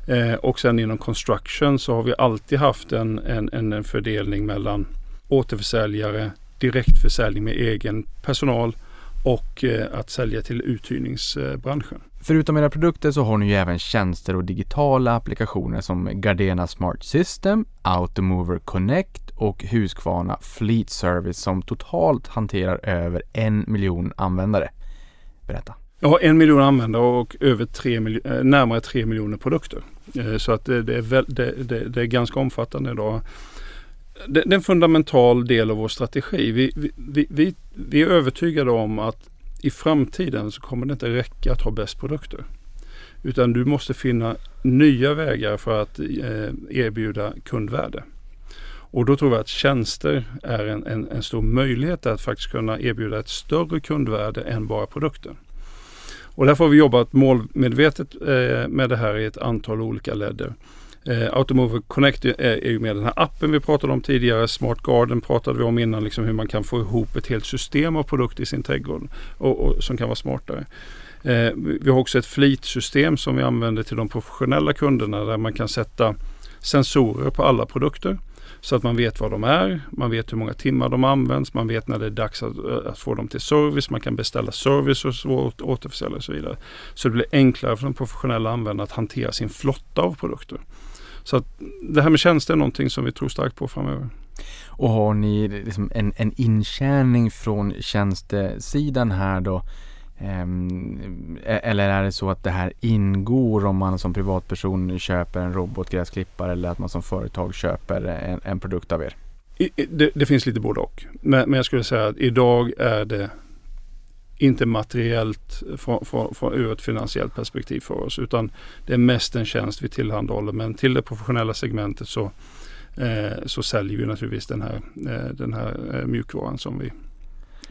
Eh, och sen inom construction så har vi alltid haft en, en, en fördelning mellan återförsäljare, direktförsäljning med egen personal och eh, att sälja till uthyrningsbranschen. Förutom era produkter så har ni ju även tjänster och digitala applikationer som Gardena Smart System, Automover Connect och Husqvarna Fleet Service som totalt hanterar över en miljon användare. Berätta. Ja, en miljon användare och över tre eh, närmare tre miljoner produkter. Eh, så att det, är, väl, det, det, det är ganska omfattande idag. det, det är en fundamental del av vår strategi. Vi, vi, vi, vi är övertygade om att i framtiden så kommer det inte räcka att ha bäst produkter. Utan du måste finna nya vägar för att eh, erbjuda kundvärde. Och då tror vi att tjänster är en, en, en, stor möjlighet att faktiskt kunna erbjuda ett större kundvärde än bara produkter. Och därför har vi jobbat målmedvetet eh, med det här i ett antal olika ledder. Eh, Automover Connect är, är ju med den här appen vi pratade om tidigare. Smart Garden pratade vi om innan, liksom hur man kan få ihop ett helt system av produkter i sin trädgård och, och som kan vara smartare. Eh, vi har också ett flitsystem som vi använder till de professionella kunderna där man kan sätta sensorer på alla produkter. Så att man vet vad de är, man vet hur många timmar de används, man vet när det är dags att, eh, att få dem till service, man kan beställa service och återförsäljare och så vidare. Så det blir enklare för de professionella användarna att hantera sin flotta av produkter. Så att det här med tjänster är någonting som vi tror starkt på framöver. Och har ni liksom en, en intjäning från tjänstesidan här då? Ehm, e-, eller är det så att det här ingår om man som privatperson köper en robotgräsklippare eller att man som företag köper en, en produkt av er? Det, det, finns lite både och. Men, men, jag skulle säga att idag är det inte materiellt från, från, från, ur ett finansiellt perspektiv för oss utan det är mest en tjänst vi tillhandahåller. Men till det professionella segmentet så, eh, så säljer vi naturligtvis den här, eh, den här eh, mjukvaran som vi,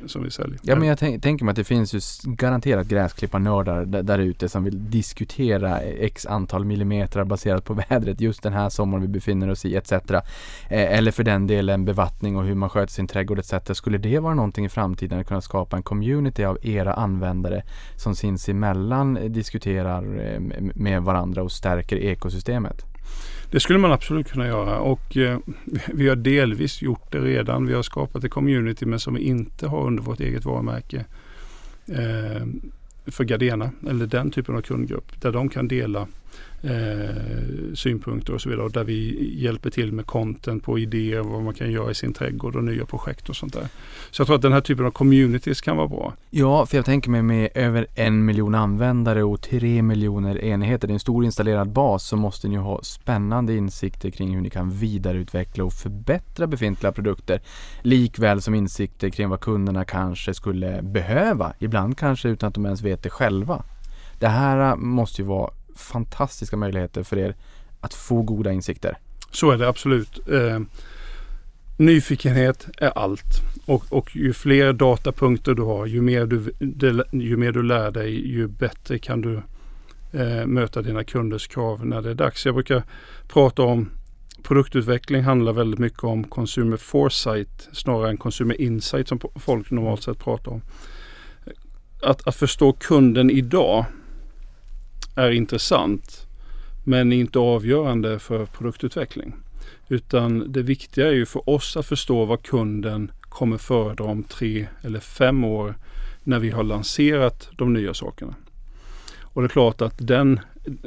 som vi säljer. Ja men jag tänker mig att det finns ju garanterat gräsklipparnördar där ute som vill diskutera x antal millimeter baserat på vädret just den här sommaren vi befinner oss i etc. Eh, eller för den delen bevattning och hur man sköter sin trädgård etc. Skulle det vara någonting i framtiden att kunna skapa en community av era användare som sinsemellan diskuterar eh, med varandra och stärker ekosystemet? Det skulle man absolut kunna göra och eh, vi har delvis gjort det redan. Vi har skapat ett community men som vi inte har under vårt eget varumärke. Eh, för Gardena eller den typen av kundgrupp där de kan dela eh, synpunkter och så vidare. Och där vi hjälper till med content på idéer vad man kan göra i sin trädgård och nya projekt och sånt där. Så jag tror att den här typen av communities kan vara bra. Ja, för jag tänker mig med över en miljon användare och tre miljoner enheter, det är en stor installerad bas, så måste ni ha spännande insikter kring hur ni kan vidareutveckla och förbättra befintliga produkter. Likväl som insikter kring vad kunderna kanske skulle behöva, ibland kanske utan att de ens vet det själva. Det här måste ju vara fantastiska möjligheter för er att få goda insikter. Så är det absolut. Eh, nyfikenhet är allt. Och, och ju fler datapunkter du har, ju mer du, ju mer du lär dig, ju bättre kan du eh, möta dina kunders krav när det är dags. Jag brukar prata om produktutveckling handlar väldigt mycket om consumer foresight snarare än consumer insight som folk normalt sett pratar om. Att, att förstå kunden idag är intressant men inte avgörande för produktutveckling. Utan det viktiga är ju för oss att förstå vad kunden kommer föredra om tre eller fem år när vi har lanserat de nya sakerna. Och det är klart att den,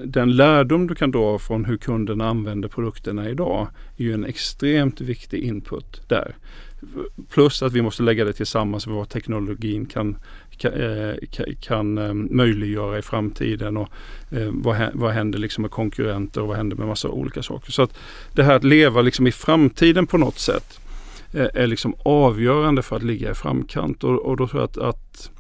den lärdom du kan dra från hur kunden använder produkterna idag är ju en extremt viktig input där. Plus att vi måste lägga det tillsammans med vad teknologin kan, Eh, kan, ehm, möjliggöra i framtiden och eh, vad, händer liksom med konkurrenter och vad händer med massa olika saker. Så att det här att leva liksom i framtiden på något sätt eh, är liksom avgörande för att ligga i framkant och, och då tror jag att, att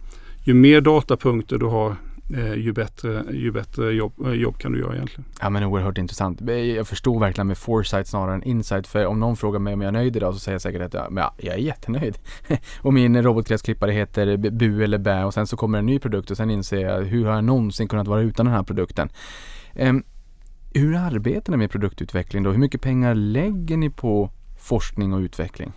ju mer datapunkter du har Eh, ju bättre, ju bättre jobb, eh, jobb kan du göra egentligen. Ja men oerhört intressant. Jag förstår verkligen med foresight snarare än insight. För om någon frågar mig om jag är nöjd idag så säger jag säkert att jag, men ja, jag är jättenöjd. och min robotgräsklippare heter Bu eller Bä och sen så kommer en ny produkt och sen inser jag hur har jag någonsin kunnat vara utan den här produkten. Um, hur arbetar ni med produktutveckling då? Hur mycket pengar lägger ni på forskning och utveckling?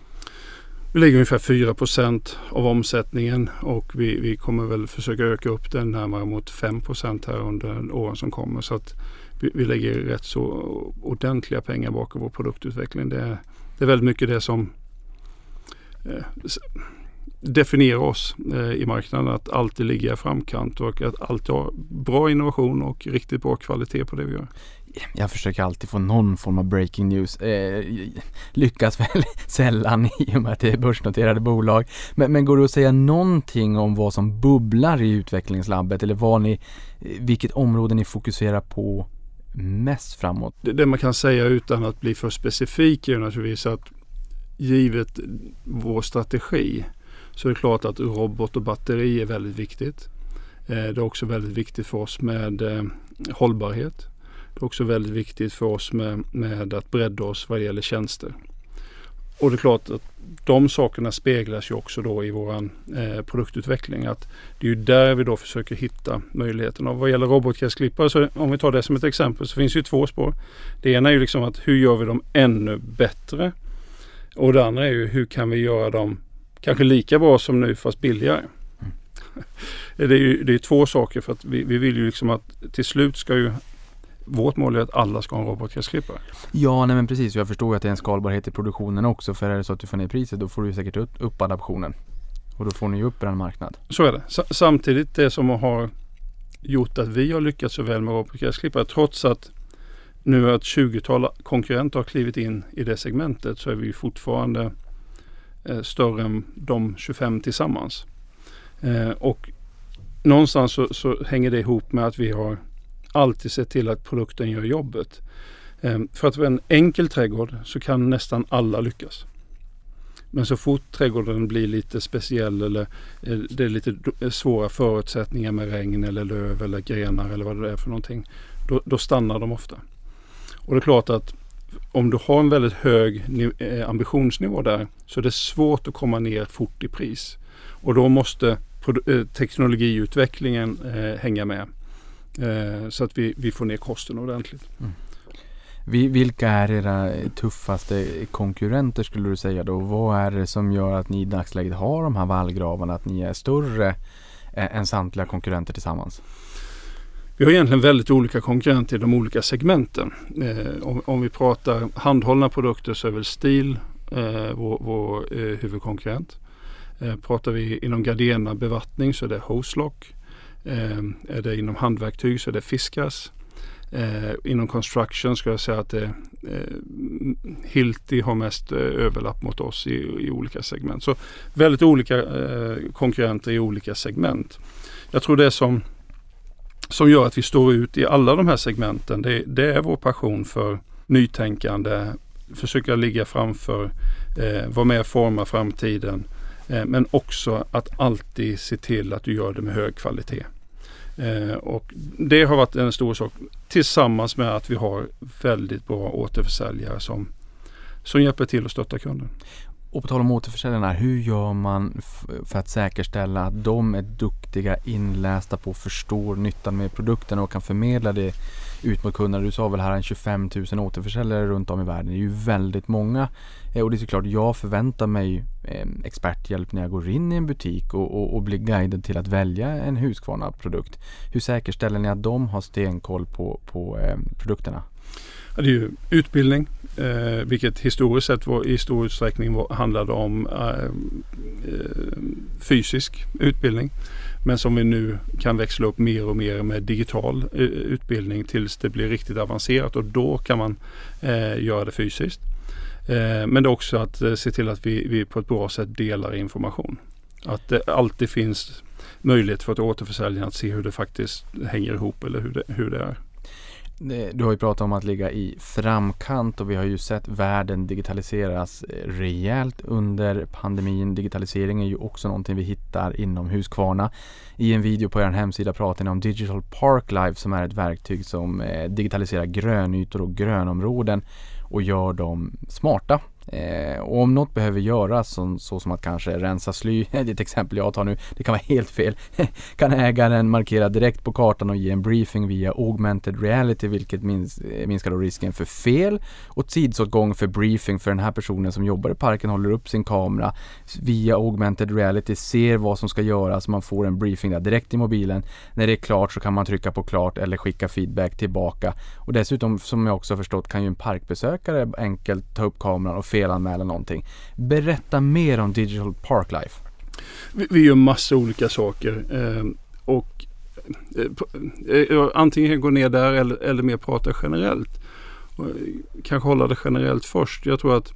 Vi lägger ungefär 4% av omsättningen och vi, vi kommer väl försöka öka upp den närmare mot 5 här under åren som kommer. Så att vi, vi, lägger rätt så ordentliga pengar bakom vår produktutveckling. Det är, det är väldigt mycket det som eh, definierar oss eh, i marknaden. Att alltid ligga i framkant och att alltid ha bra innovation och riktigt bra kvalitet på det vi gör jag försöker alltid få någon form av breaking news. Eh, lyckas väl sällan i och med att det är börsnoterade bolag. Men, men går det att säga någonting om vad som bubblar i utvecklingslabbet eller vad ni, eh, vilket område ni fokuserar på mest framåt? Det, det man kan säga utan att bli för specifik är naturligtvis att givet vår strategi så är det klart att robot och batteri är väldigt viktigt. Eh, det är också väldigt viktigt för oss med eh, hållbarhet. Det är också väldigt viktigt för oss med, med att bredda oss vad gäller tjänster. Och det är klart att de sakerna speglas ju också då i våran eh, produktutveckling. Att det är ju där vi då försöker hitta möjligheterna. Vad gäller robotgräsklippare, så om vi tar det som ett exempel, så finns det ju två spår. Det ena är ju liksom att hur gör vi dem ännu bättre? Och det andra är ju hur kan vi göra dem kanske lika bra som nu fast billigare? Det är ju det är två saker för att vi, vi vill ju liksom att till slut ska ju vårt mål är att alla ska ha en robotgräsklippare. Ja, nej men precis. Jag förstår att det är en skalbarhet i produktionen också. För är det så att du får ner priset då får du säkert upp, upp adaptionen. Och då får ni ju upp en marknad. Så är det. S samtidigt det som har gjort att vi har lyckats så väl med robotgräsklippare trots att nu ett 20-tal konkurrenter har klivit in i det segmentet så är vi fortfarande eh, större än de 25 tillsammans. Eh, och någonstans så, så, hänger det ihop med att vi har alltid se till att produkten gör jobbet. Ehm, för att vara en enkel trädgård så kan nästan alla lyckas. Men så fort trädgården blir lite speciell eller eh, det är lite eh, svåra förutsättningar med regn eller löv eller grenar eller vad det är för någonting. Då, då stannar de ofta. Och det är klart att om du har en väldigt hög eh, ambitionsnivå där så är det svårt att komma ner fort i pris. Och då måste teknologiutvecklingen eh, hänga med. Så att vi, vi får ner kosten ordentligt. Mm. Vilka är era tuffaste konkurrenter skulle du säga då? Vad är det som gör att ni i dagsläget har de här vallgravarna? Att ni är större än samtliga konkurrenter tillsammans? Vi har egentligen väldigt olika konkurrenter i de olika segmenten. Eh, om, om, vi pratar handhållna produkter så är väl Stil eh, vår, vår eh, huvudkonkurrent. Eh, pratar vi inom Gardena bevattning så är det Hoslock. Eh, är det inom handverktyg så är det Fiskas. Eh, inom construction ska jag säga att det, eh, Hilti har mest eh, överlapp mot oss i, i, olika segment. Så väldigt olika eh, konkurrenter i olika segment. Jag tror det som som gör att vi står ut i alla de här segmenten. Det, det är vår passion för nytänkande, försöka ligga framför, eh, vara med och forma framtiden. Eh, men också att alltid se till att du gör det med hög kvalitet. Eh, och det har varit en stor sak tillsammans med att vi har väldigt bra återförsäljare som, som hjälper till att stötta kunden. Och på tal om återförsäljarna, hur gör man för att säkerställa att de är duktiga, inlästa på, och förstår nyttan med produkten och kan förmedla det ut mot kunderna? Du sa väl här en 25 000 återförsäljare runt om i världen. Det är ju väldigt många. Eh, och det är såklart, jag förväntar mig Eh, experthjälp när jag går in i en butik och, och, och blir guidad till att välja en Husqvarna-produkt. Hur säkerställer ni att de har stenkoll på, på eh, produkterna? det är ju utbildning, eh, vilket historiskt sett var, i stor utsträckning var, handlade om eh, eh, fysisk utbildning. Men som vi nu kan växla upp mer och mer med digital eh, utbildning tills det blir riktigt avancerat och då kan man eh, göra det fysiskt. Eh, men det är också att eh, se till att vi, vi på ett bra sätt delar information. Att det alltid finns möjlighet för ett återförsäljare att se hur det faktiskt hänger ihop eller hur det, hur det är. Du har ju pratat om att ligga i framkant och vi har ju sett världen digitaliseras eh, rejält under pandemin. Digitalisering är ju också någonting vi hittar inom Husqvarna. I en video på er hemsida pratar ni om Digital Park Life som är ett verktyg som digitaliserar grönytor och grönområden och gör dem smarta. Eh, och om något behöver göras, som, så som att kanske rensa sly, det är ett exempel jag tar nu, det kan vara helt fel, kan ägaren markera direkt på kartan och ge en briefing via augmented reality vilket minns, eh, minskar då risken för fel. Och tidsåtgång för briefing för den här personen som jobbar i parken håller upp sin kamera via augmented reality, ser vad som ska göras, man får en briefing där direkt i mobilen. När det är klart så kan man trycka på klart eller skicka feedback tillbaka. Och dessutom som jag också har förstått kan ju en parkbesökare enkelt ta upp kameran och felanmäla någonting. Berätta mer om Digital Park Life. Vi, vi gör massa olika saker eh, och eh, eh antingen gå ner där eller, eller mer prata generellt. Och, eh, kanske hålla det generellt först. Jag tror att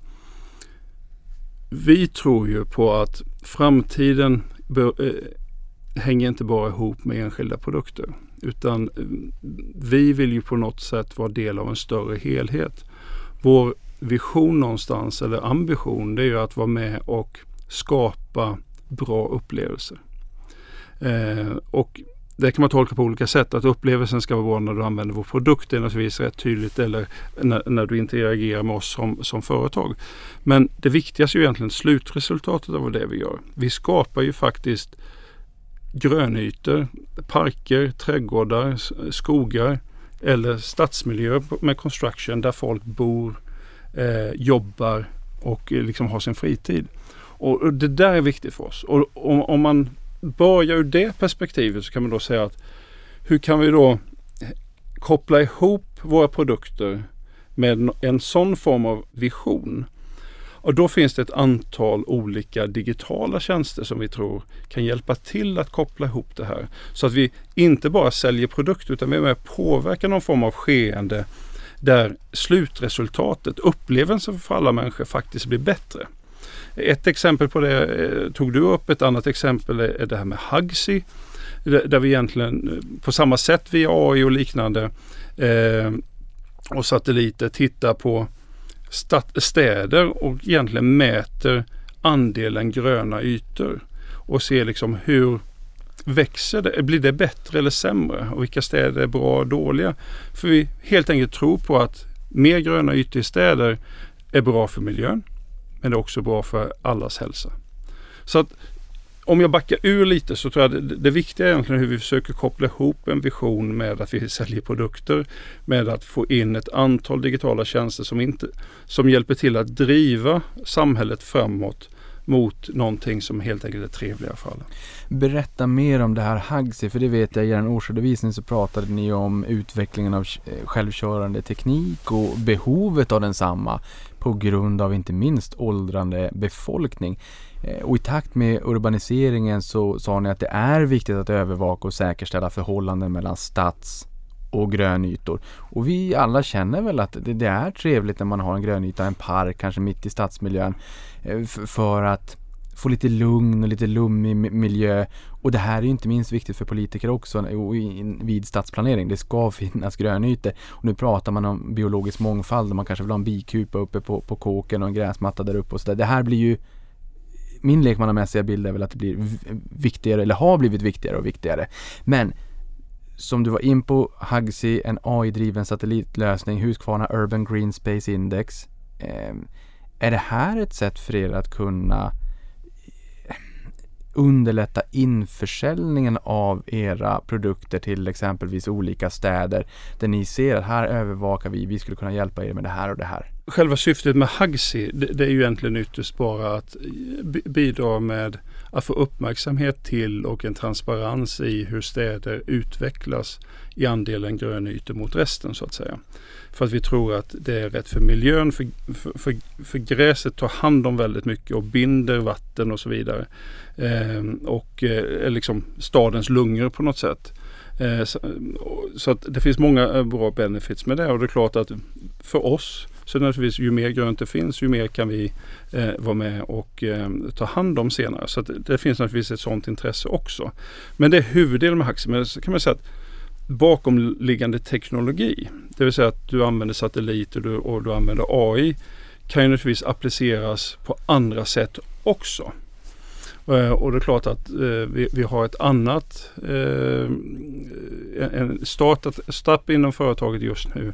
vi tror ju på att framtiden bör, eh, hänger inte bara ihop med enskilda produkter. Utan eh, vi vill ju på något sätt vara del av en större helhet. Vår vision någonstans eller ambition det är ju att vara med och skapa bra upplevelser. Eh, och det kan man tolka på olika sätt. Att upplevelsen ska vara bra när du använder vår produkt det är naturligtvis rätt tydligt eller när, när, du interagerar med oss som, som företag. Men det viktigaste är ju egentligen slutresultatet av det vi gör. Vi skapar ju faktiskt grönytor, parker, trädgårdar, skogar eller stadsmiljöer med construction där folk bor, eh, jobbar och eh, liksom har sin fritid. Och, och, det där är viktigt för oss. Och om, om man börjar ur det perspektivet så kan man då säga att hur kan vi då koppla ihop våra produkter med en sån form av vision? Och då finns det ett antal olika digitala tjänster som vi tror kan hjälpa till att koppla ihop det här. Så att vi inte bara säljer produkter utan vi är med och påverkar någon form av skeende där slutresultatet, upplevelsen för alla människor faktiskt blir bättre. Ett exempel på det eh, tog du upp. Ett annat exempel är det här med Hugsy. Där vi egentligen eh, på samma sätt via AI och liknande eh, och satelliter tittar på städer och egentligen mäter andelen gröna ytor och ser liksom hur växer det? Blir det bättre eller sämre? Och vilka städer är bra och dåliga? För vi helt enkelt tror på att mer gröna ytor i städer är bra för miljön. Men det är också bra för allas hälsa. Så att om jag backar ur lite så tror jag det, det viktiga är egentligen hur vi försöker koppla ihop en vision med att vi säljer produkter. Med att få in ett antal digitala tjänster som, inte, som hjälper till att driva samhället framåt mot någonting som helt enkelt är trevligare för alla. Berätta mer om det här Hagsi, för det vet jag i er årsredovisning så pratade ni om utvecklingen av eh, självkörande teknik och behovet av densamma på grund av inte minst åldrande befolkning. Eh, och i takt med urbaniseringen så sa ni att det är viktigt att övervaka och säkerställa förhållanden mellan stads och grönytor. Och vi alla känner väl att det, är trevligt när man har en grönyta, en park, kanske mitt i stadsmiljön. Eh, för att få lite lugn och lite lummig miljö. Och det här är inte minst viktigt för politiker också vid stadsplanering. Det ska finnas grönytor. Och nu pratar man om biologisk mångfald och man kanske vill ha en bikupa uppe på, på kåken och en gräsmatta där uppe och sådär. Det här blir ju min lekmannamässiga bild är väl att det blir viktigare, eller har blivit viktigare och viktigare. Men som du var in på, Hugsi, en AI-driven satellitlösning, Husqvarna Urban Green Space Index. Eh, är det här ett sätt för er att kunna eh, underlätta införsäljningen av era produkter till exempelvis olika städer där ni ser att här övervakar vi, vi skulle kunna hjälpa er med det här och det här? Själva syftet med Hugsi det, det är ju egentligen ytterst bara att eh, bidra med att få uppmärksamhet till och en transparens i hur städer utvecklas i andelen grönytor mot resten så att säga. För att vi tror att det är rätt för miljön, för, för, för, för gräset tar hand om väldigt mycket och binder vatten och så vidare. Eh, och eh, är liksom stadens lungor på något sätt. Eh, så, så, att det finns många eh, bra benefits med det och det är klart att för oss så naturligtvis ju mer grönt det finns ju mer kan vi eh, vara med och eh, ta hand om senare. Så det, det finns naturligtvis ett sådant intresse också. Men det är huvuddelen med Haxi. Men så kan man säga att bakomliggande teknologi, det vill säga att du använder satellit och du, och du använder AI, kan ju naturligtvis appliceras på andra sätt också. Eh, och det är klart att eh, vi, vi, har ett annat, uh, en startat, startup inom företaget just nu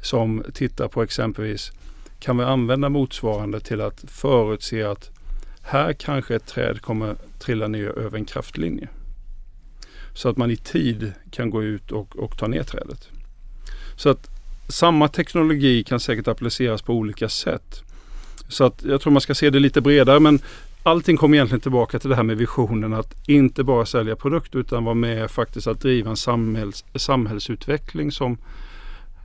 som tittar på exempelvis kan vi använda motsvarande till att förutse att här kanske ett träd kommer trilla ner över en kraftlinje. Så att man i tid kan gå ut och, och ta ner trädet. Så att samma teknologi kan säkert appliceras på olika sätt. Så att jag tror man ska se det lite bredare men allting kommer egentligen tillbaka till det här med visionen att inte bara sälja produkter utan vara med faktiskt att driva en samhälls, samhällsutveckling som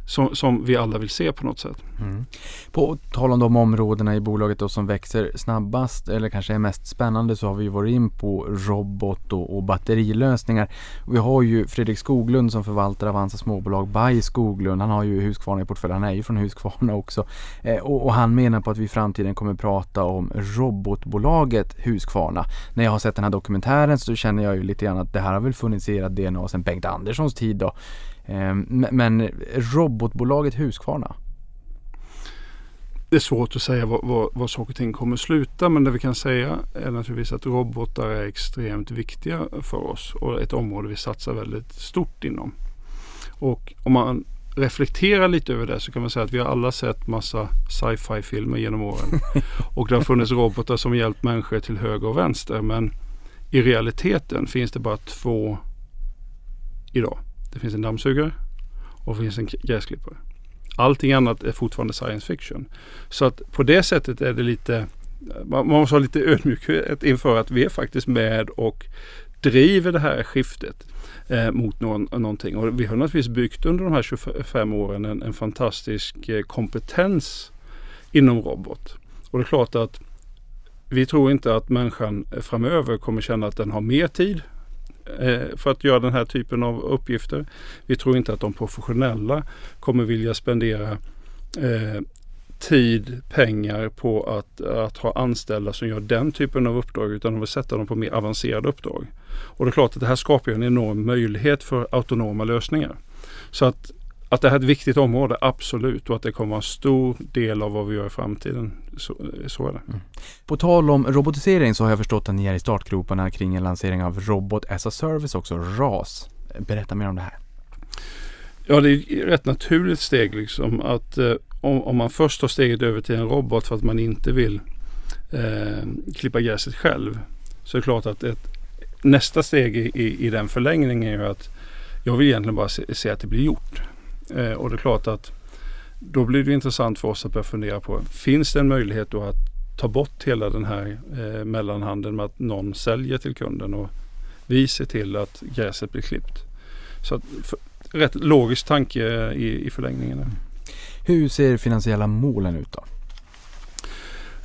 som, som vi alla vill se på något sätt. Mm. På tal om de områdena i bolaget då som växer snabbast eller kanske är mest spännande så har vi varit in på robot och, och batterilösningar. Vi har ju Fredrik Skoglund som förvaltar Avanza småbolag by Skoglund. Han har ju Husqvarna i portföljen, han är ju från Husqvarna också. Eh, och, och, han menar på att vi i framtiden kommer prata om robotbolaget Husqvarna. När jag har sett den här dokumentären så känner jag ju lite grann att det här har väl funnits i era DNA sedan Bengt Anderssons tid då. Ehm, men robotbolaget Husqvarna? det är svårt att säga var, var, var saker och ting kommer sluta men det vi kan säga är naturligtvis att robotar är extremt viktiga för oss och ett område vi satsar väldigt stort inom. Och om man reflekterar lite över det så kan man säga att vi har alla sett massa sci-fi filmer genom åren. och det har funnits robotar som hjälpt människor till höger och vänster men i realiteten finns det bara två idag. Det finns en dammsugare och det finns en gräsklippare. Allting annat är fortfarande science fiction. Så att på det sättet är det lite, man måste ha lite ödmjukhet inför att vi är faktiskt med och driver det här skiftet eh, mot någon, någonting. Och vi har naturligtvis byggt under de här 25 åren en, en fantastisk eh, kompetens inom robot. Och det är klart att vi tror inte att människan eh, framöver kommer känna att den har mer tid Eh, för att göra den här typen av uppgifter. Vi tror inte att de professionella kommer vilja spendera eh, tid, pengar på att, att ha anställda som gör den typen av uppdrag utan de vill sätta dem på mer avancerade uppdrag. Och det är klart att det här skapar en enorm möjlighet för autonoma lösningar. Så att att det här är ett viktigt område, absolut. Och att det kommer vara en stor del av vad vi gör i framtiden. Så, så är det. Mm. På tal om robotisering så har jag förstått att ni är i startgroparna kring en lansering av Robot as a Service också, RAS. Berätta mer om det här. Ja, det är ett rätt naturligt steg liksom att eh, om, om, man först tar steget över till en robot för att man inte vill eh, klippa gräset själv. Så är det klart att ett, nästa steg i, i den förlängningen är ju att jag vill egentligen bara se, se att det blir gjort. Eh, och det är klart att då blir det intressant för oss att börja fundera på, finns det en möjlighet då att ta bort hela den här eh, mellanhandeln med att någon säljer till kunden och vi ser till att gräset blir klippt. Så att, för, rätt logisk tanke i, i förlängningen. Hur ser finansiella målen ut då?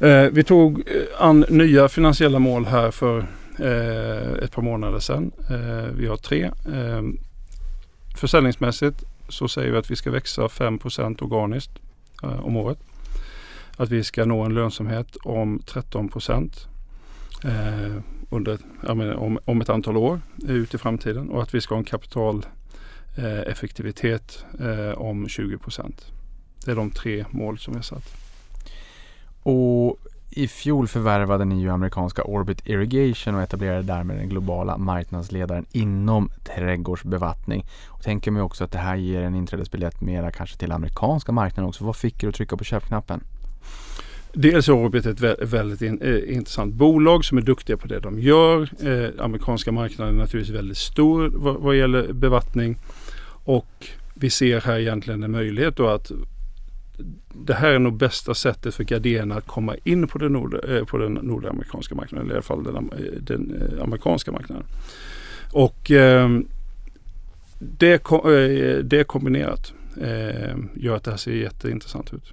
Eh, vi tog eh, an nya finansiella mål här för eh, ett par månader sedan. Eh, vi har tre. Eh, försäljningsmässigt så säger vi att vi ska växa 5% organiskt eh, om året. Att vi ska nå en lönsamhet om 13 eh, under, menar, om, om ett antal år ut i framtiden och att vi ska ha en kapitaleffektivitet eh, eh, om 20% Det är de tre mål som vi har satt. Och i fjol förvärvade ni ju amerikanska Orbit Irrigation och etablerade därmed den globala marknadsledaren inom trädgårdsbevattning. Och tänker mig också att det här ger en inträdesbiljett mera kanske till amerikanska marknaden också. Vad fick er att trycka på köpknappen? Dels är Orbit ett väldigt in, eh, intressant bolag som är duktiga på det de gör. Eh, amerikanska marknaden är naturligtvis väldigt stor vad, vad gäller bevattning. Och vi ser här egentligen en möjlighet då att det här är nog bästa sättet för Gardena att komma in på den, nord, eh, på den nordamerikanska marknaden, eller i alla fall den, eh, den eh, amerikanska marknaden. Och ehm, eh, det, det kombinerat eh, gör att det här ser jätteintressant ut.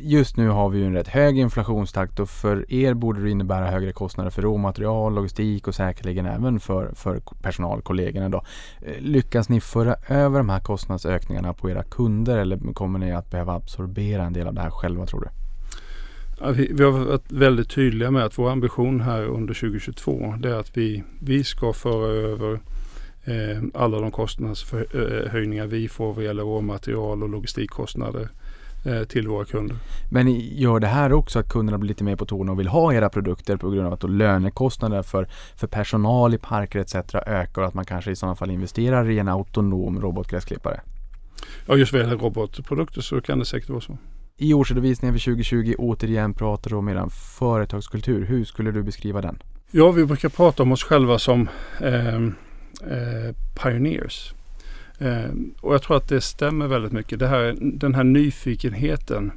Just nu har vi ju en rätt hög inflationstakt och för er borde det innebära högre kostnader för råmaterial, logistik och säkerligen även för, för personalkollegorna. Då. Eh, lyckas ni föra över de här kostnadsökningarna på era kunder eller kommer ni att behöva absorbera en del av det här själva tror du? Ja, vi, vi, har varit väldigt tydliga med att vår ambition här under 2022 det är att vi, vi ska föra över eh, alla de kostnadshöjningar eh, vi får vad gäller råmaterial och logistikkostnader Eh, till våra kunder. Men gör det här också att kunderna blir lite mer på tårna och vill ha era produkter på grund av att lönekostnader för, för personal i parker etc. ökar och att man kanske i sådana fall investerar i en autonom robotgräsklippare? Ja, just vad gäller robotprodukter så kan det säkert vara så. I årsredovisningen för 2020 återigen pratar du om er företagskultur. Hur skulle du beskriva den? Ja, vi brukar prata om oss själva som eh, eh, pioneers. Eh, och jag tror att det stämmer väldigt mycket. Det här, den här nyfikenheten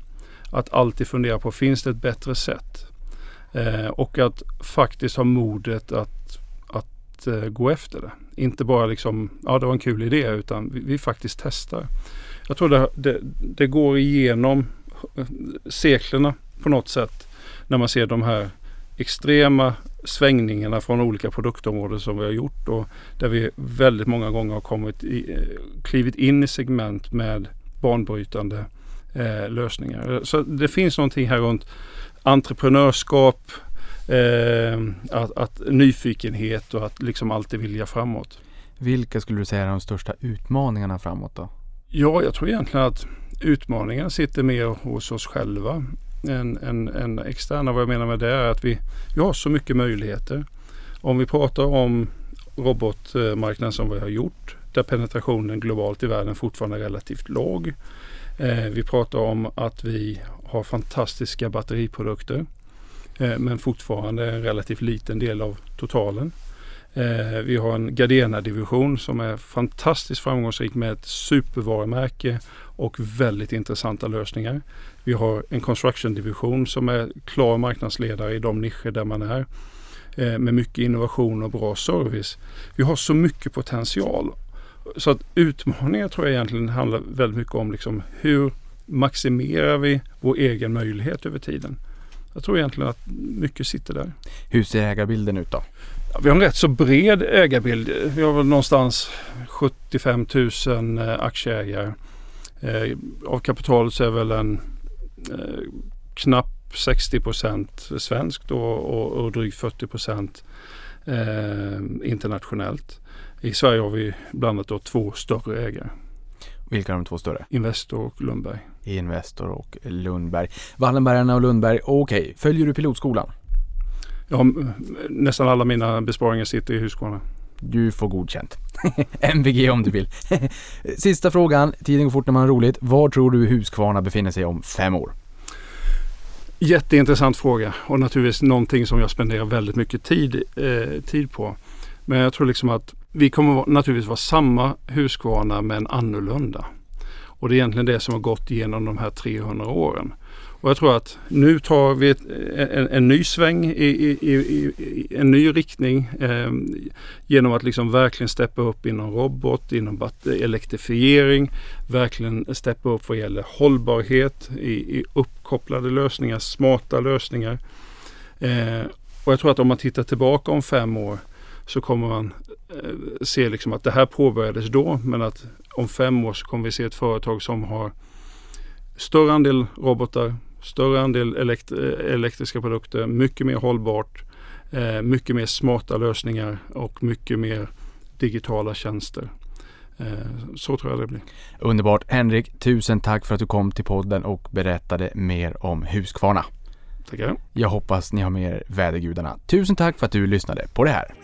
att alltid fundera på, finns det ett bättre sätt? Eh, och att faktiskt ha modet att, att eh, gå efter det. Inte bara liksom, ja det var en kul idé, utan vi, vi faktiskt testar. Jag tror det, det, det går igenom eh, seklerna på något sätt när man ser de här extrema svängningarna från olika produktområden som vi har gjort och där vi väldigt många gånger har kommit i, eh, klivit in i segment med banbrytande eh, lösningar. Så det finns någonting här runt entreprenörskap, eh, att, att, nyfikenhet och att liksom alltid vilja framåt. Vilka skulle du säga är de största utmaningarna framåt då? Ja, jag tror egentligen att utmaningen sitter mer hos oss själva än, än, än externa. Vad jag menar med det är att vi, vi har så mycket möjligheter. Om vi pratar om robotmarknaden som vi har gjort, där penetrationen globalt i världen fortfarande är relativt låg. Eh, vi pratar om att vi har fantastiska batteriprodukter eh, men fortfarande en relativt liten del av totalen. Eh, vi har en Gardena-division som är fantastiskt framgångsrik med ett supervarumärke och väldigt intressanta lösningar. Vi har en Construction-division som är klar marknadsledare i de nischer där man är eh, med mycket innovation och bra service. Vi har så mycket potential. Så att utmaningen tror jag egentligen handlar väldigt mycket om liksom hur maximerar vi vår egen möjlighet över tiden. Jag tror egentligen att mycket sitter där. Hur ser ägarbilden ut då? Vi har en rätt så bred ägarbild. Vi har väl någonstans 75 000 eh, aktieägare. Eh, av kapitalet så är väl en eh, knapp 60 procent svenskt och, och, och drygt 40 procent eh, internationellt. I Sverige har vi blandat då två större ägare. Vilka är de två större? Investor och Lundberg. Investor och Lundberg. Wallenbergarna och Lundberg, okej. Okay. Följer du pilotskolan? Ja, nästan alla mina besparingar sitter i Husqvarna. Du får godkänt. MVG om du vill. Sista frågan, tiden går fort när man har roligt. Var tror du Huskvarna befinner sig om fem år? Jätteintressant fråga och naturligtvis någonting som jag spenderar väldigt mycket tid, eh, tid på. Men jag tror liksom att vi kommer naturligtvis vara samma Huskvarna men annorlunda. Och det är egentligen det som har gått igenom de här 300 åren. Och jag tror att nu tar vi ett, en, en, ny sväng i, i, i, i en ny riktning eh, genom att liksom verkligen steppa upp inom robot, inom elektrifiering, verkligen steppa upp vad gäller hållbarhet i, uppkopplade lösningar, smarta lösningar. Eh, och jag tror att om man tittar tillbaka om fem år så kommer man eh, se liksom att det här påbörjades då men att om fem år så kommer vi se ett företag som har större andel robotar, större andel elekt elektriska produkter, mycket mer hållbart, eh, mycket mer smarta lösningar och mycket mer digitala tjänster. Eh, så tror jag det blir. Underbart. Henrik, tusen tack för att du kom till podden och berättade mer om Husqvarna. Tackar. Jag hoppas ni har med er vädergudarna. Tusen tack för att du lyssnade på det här.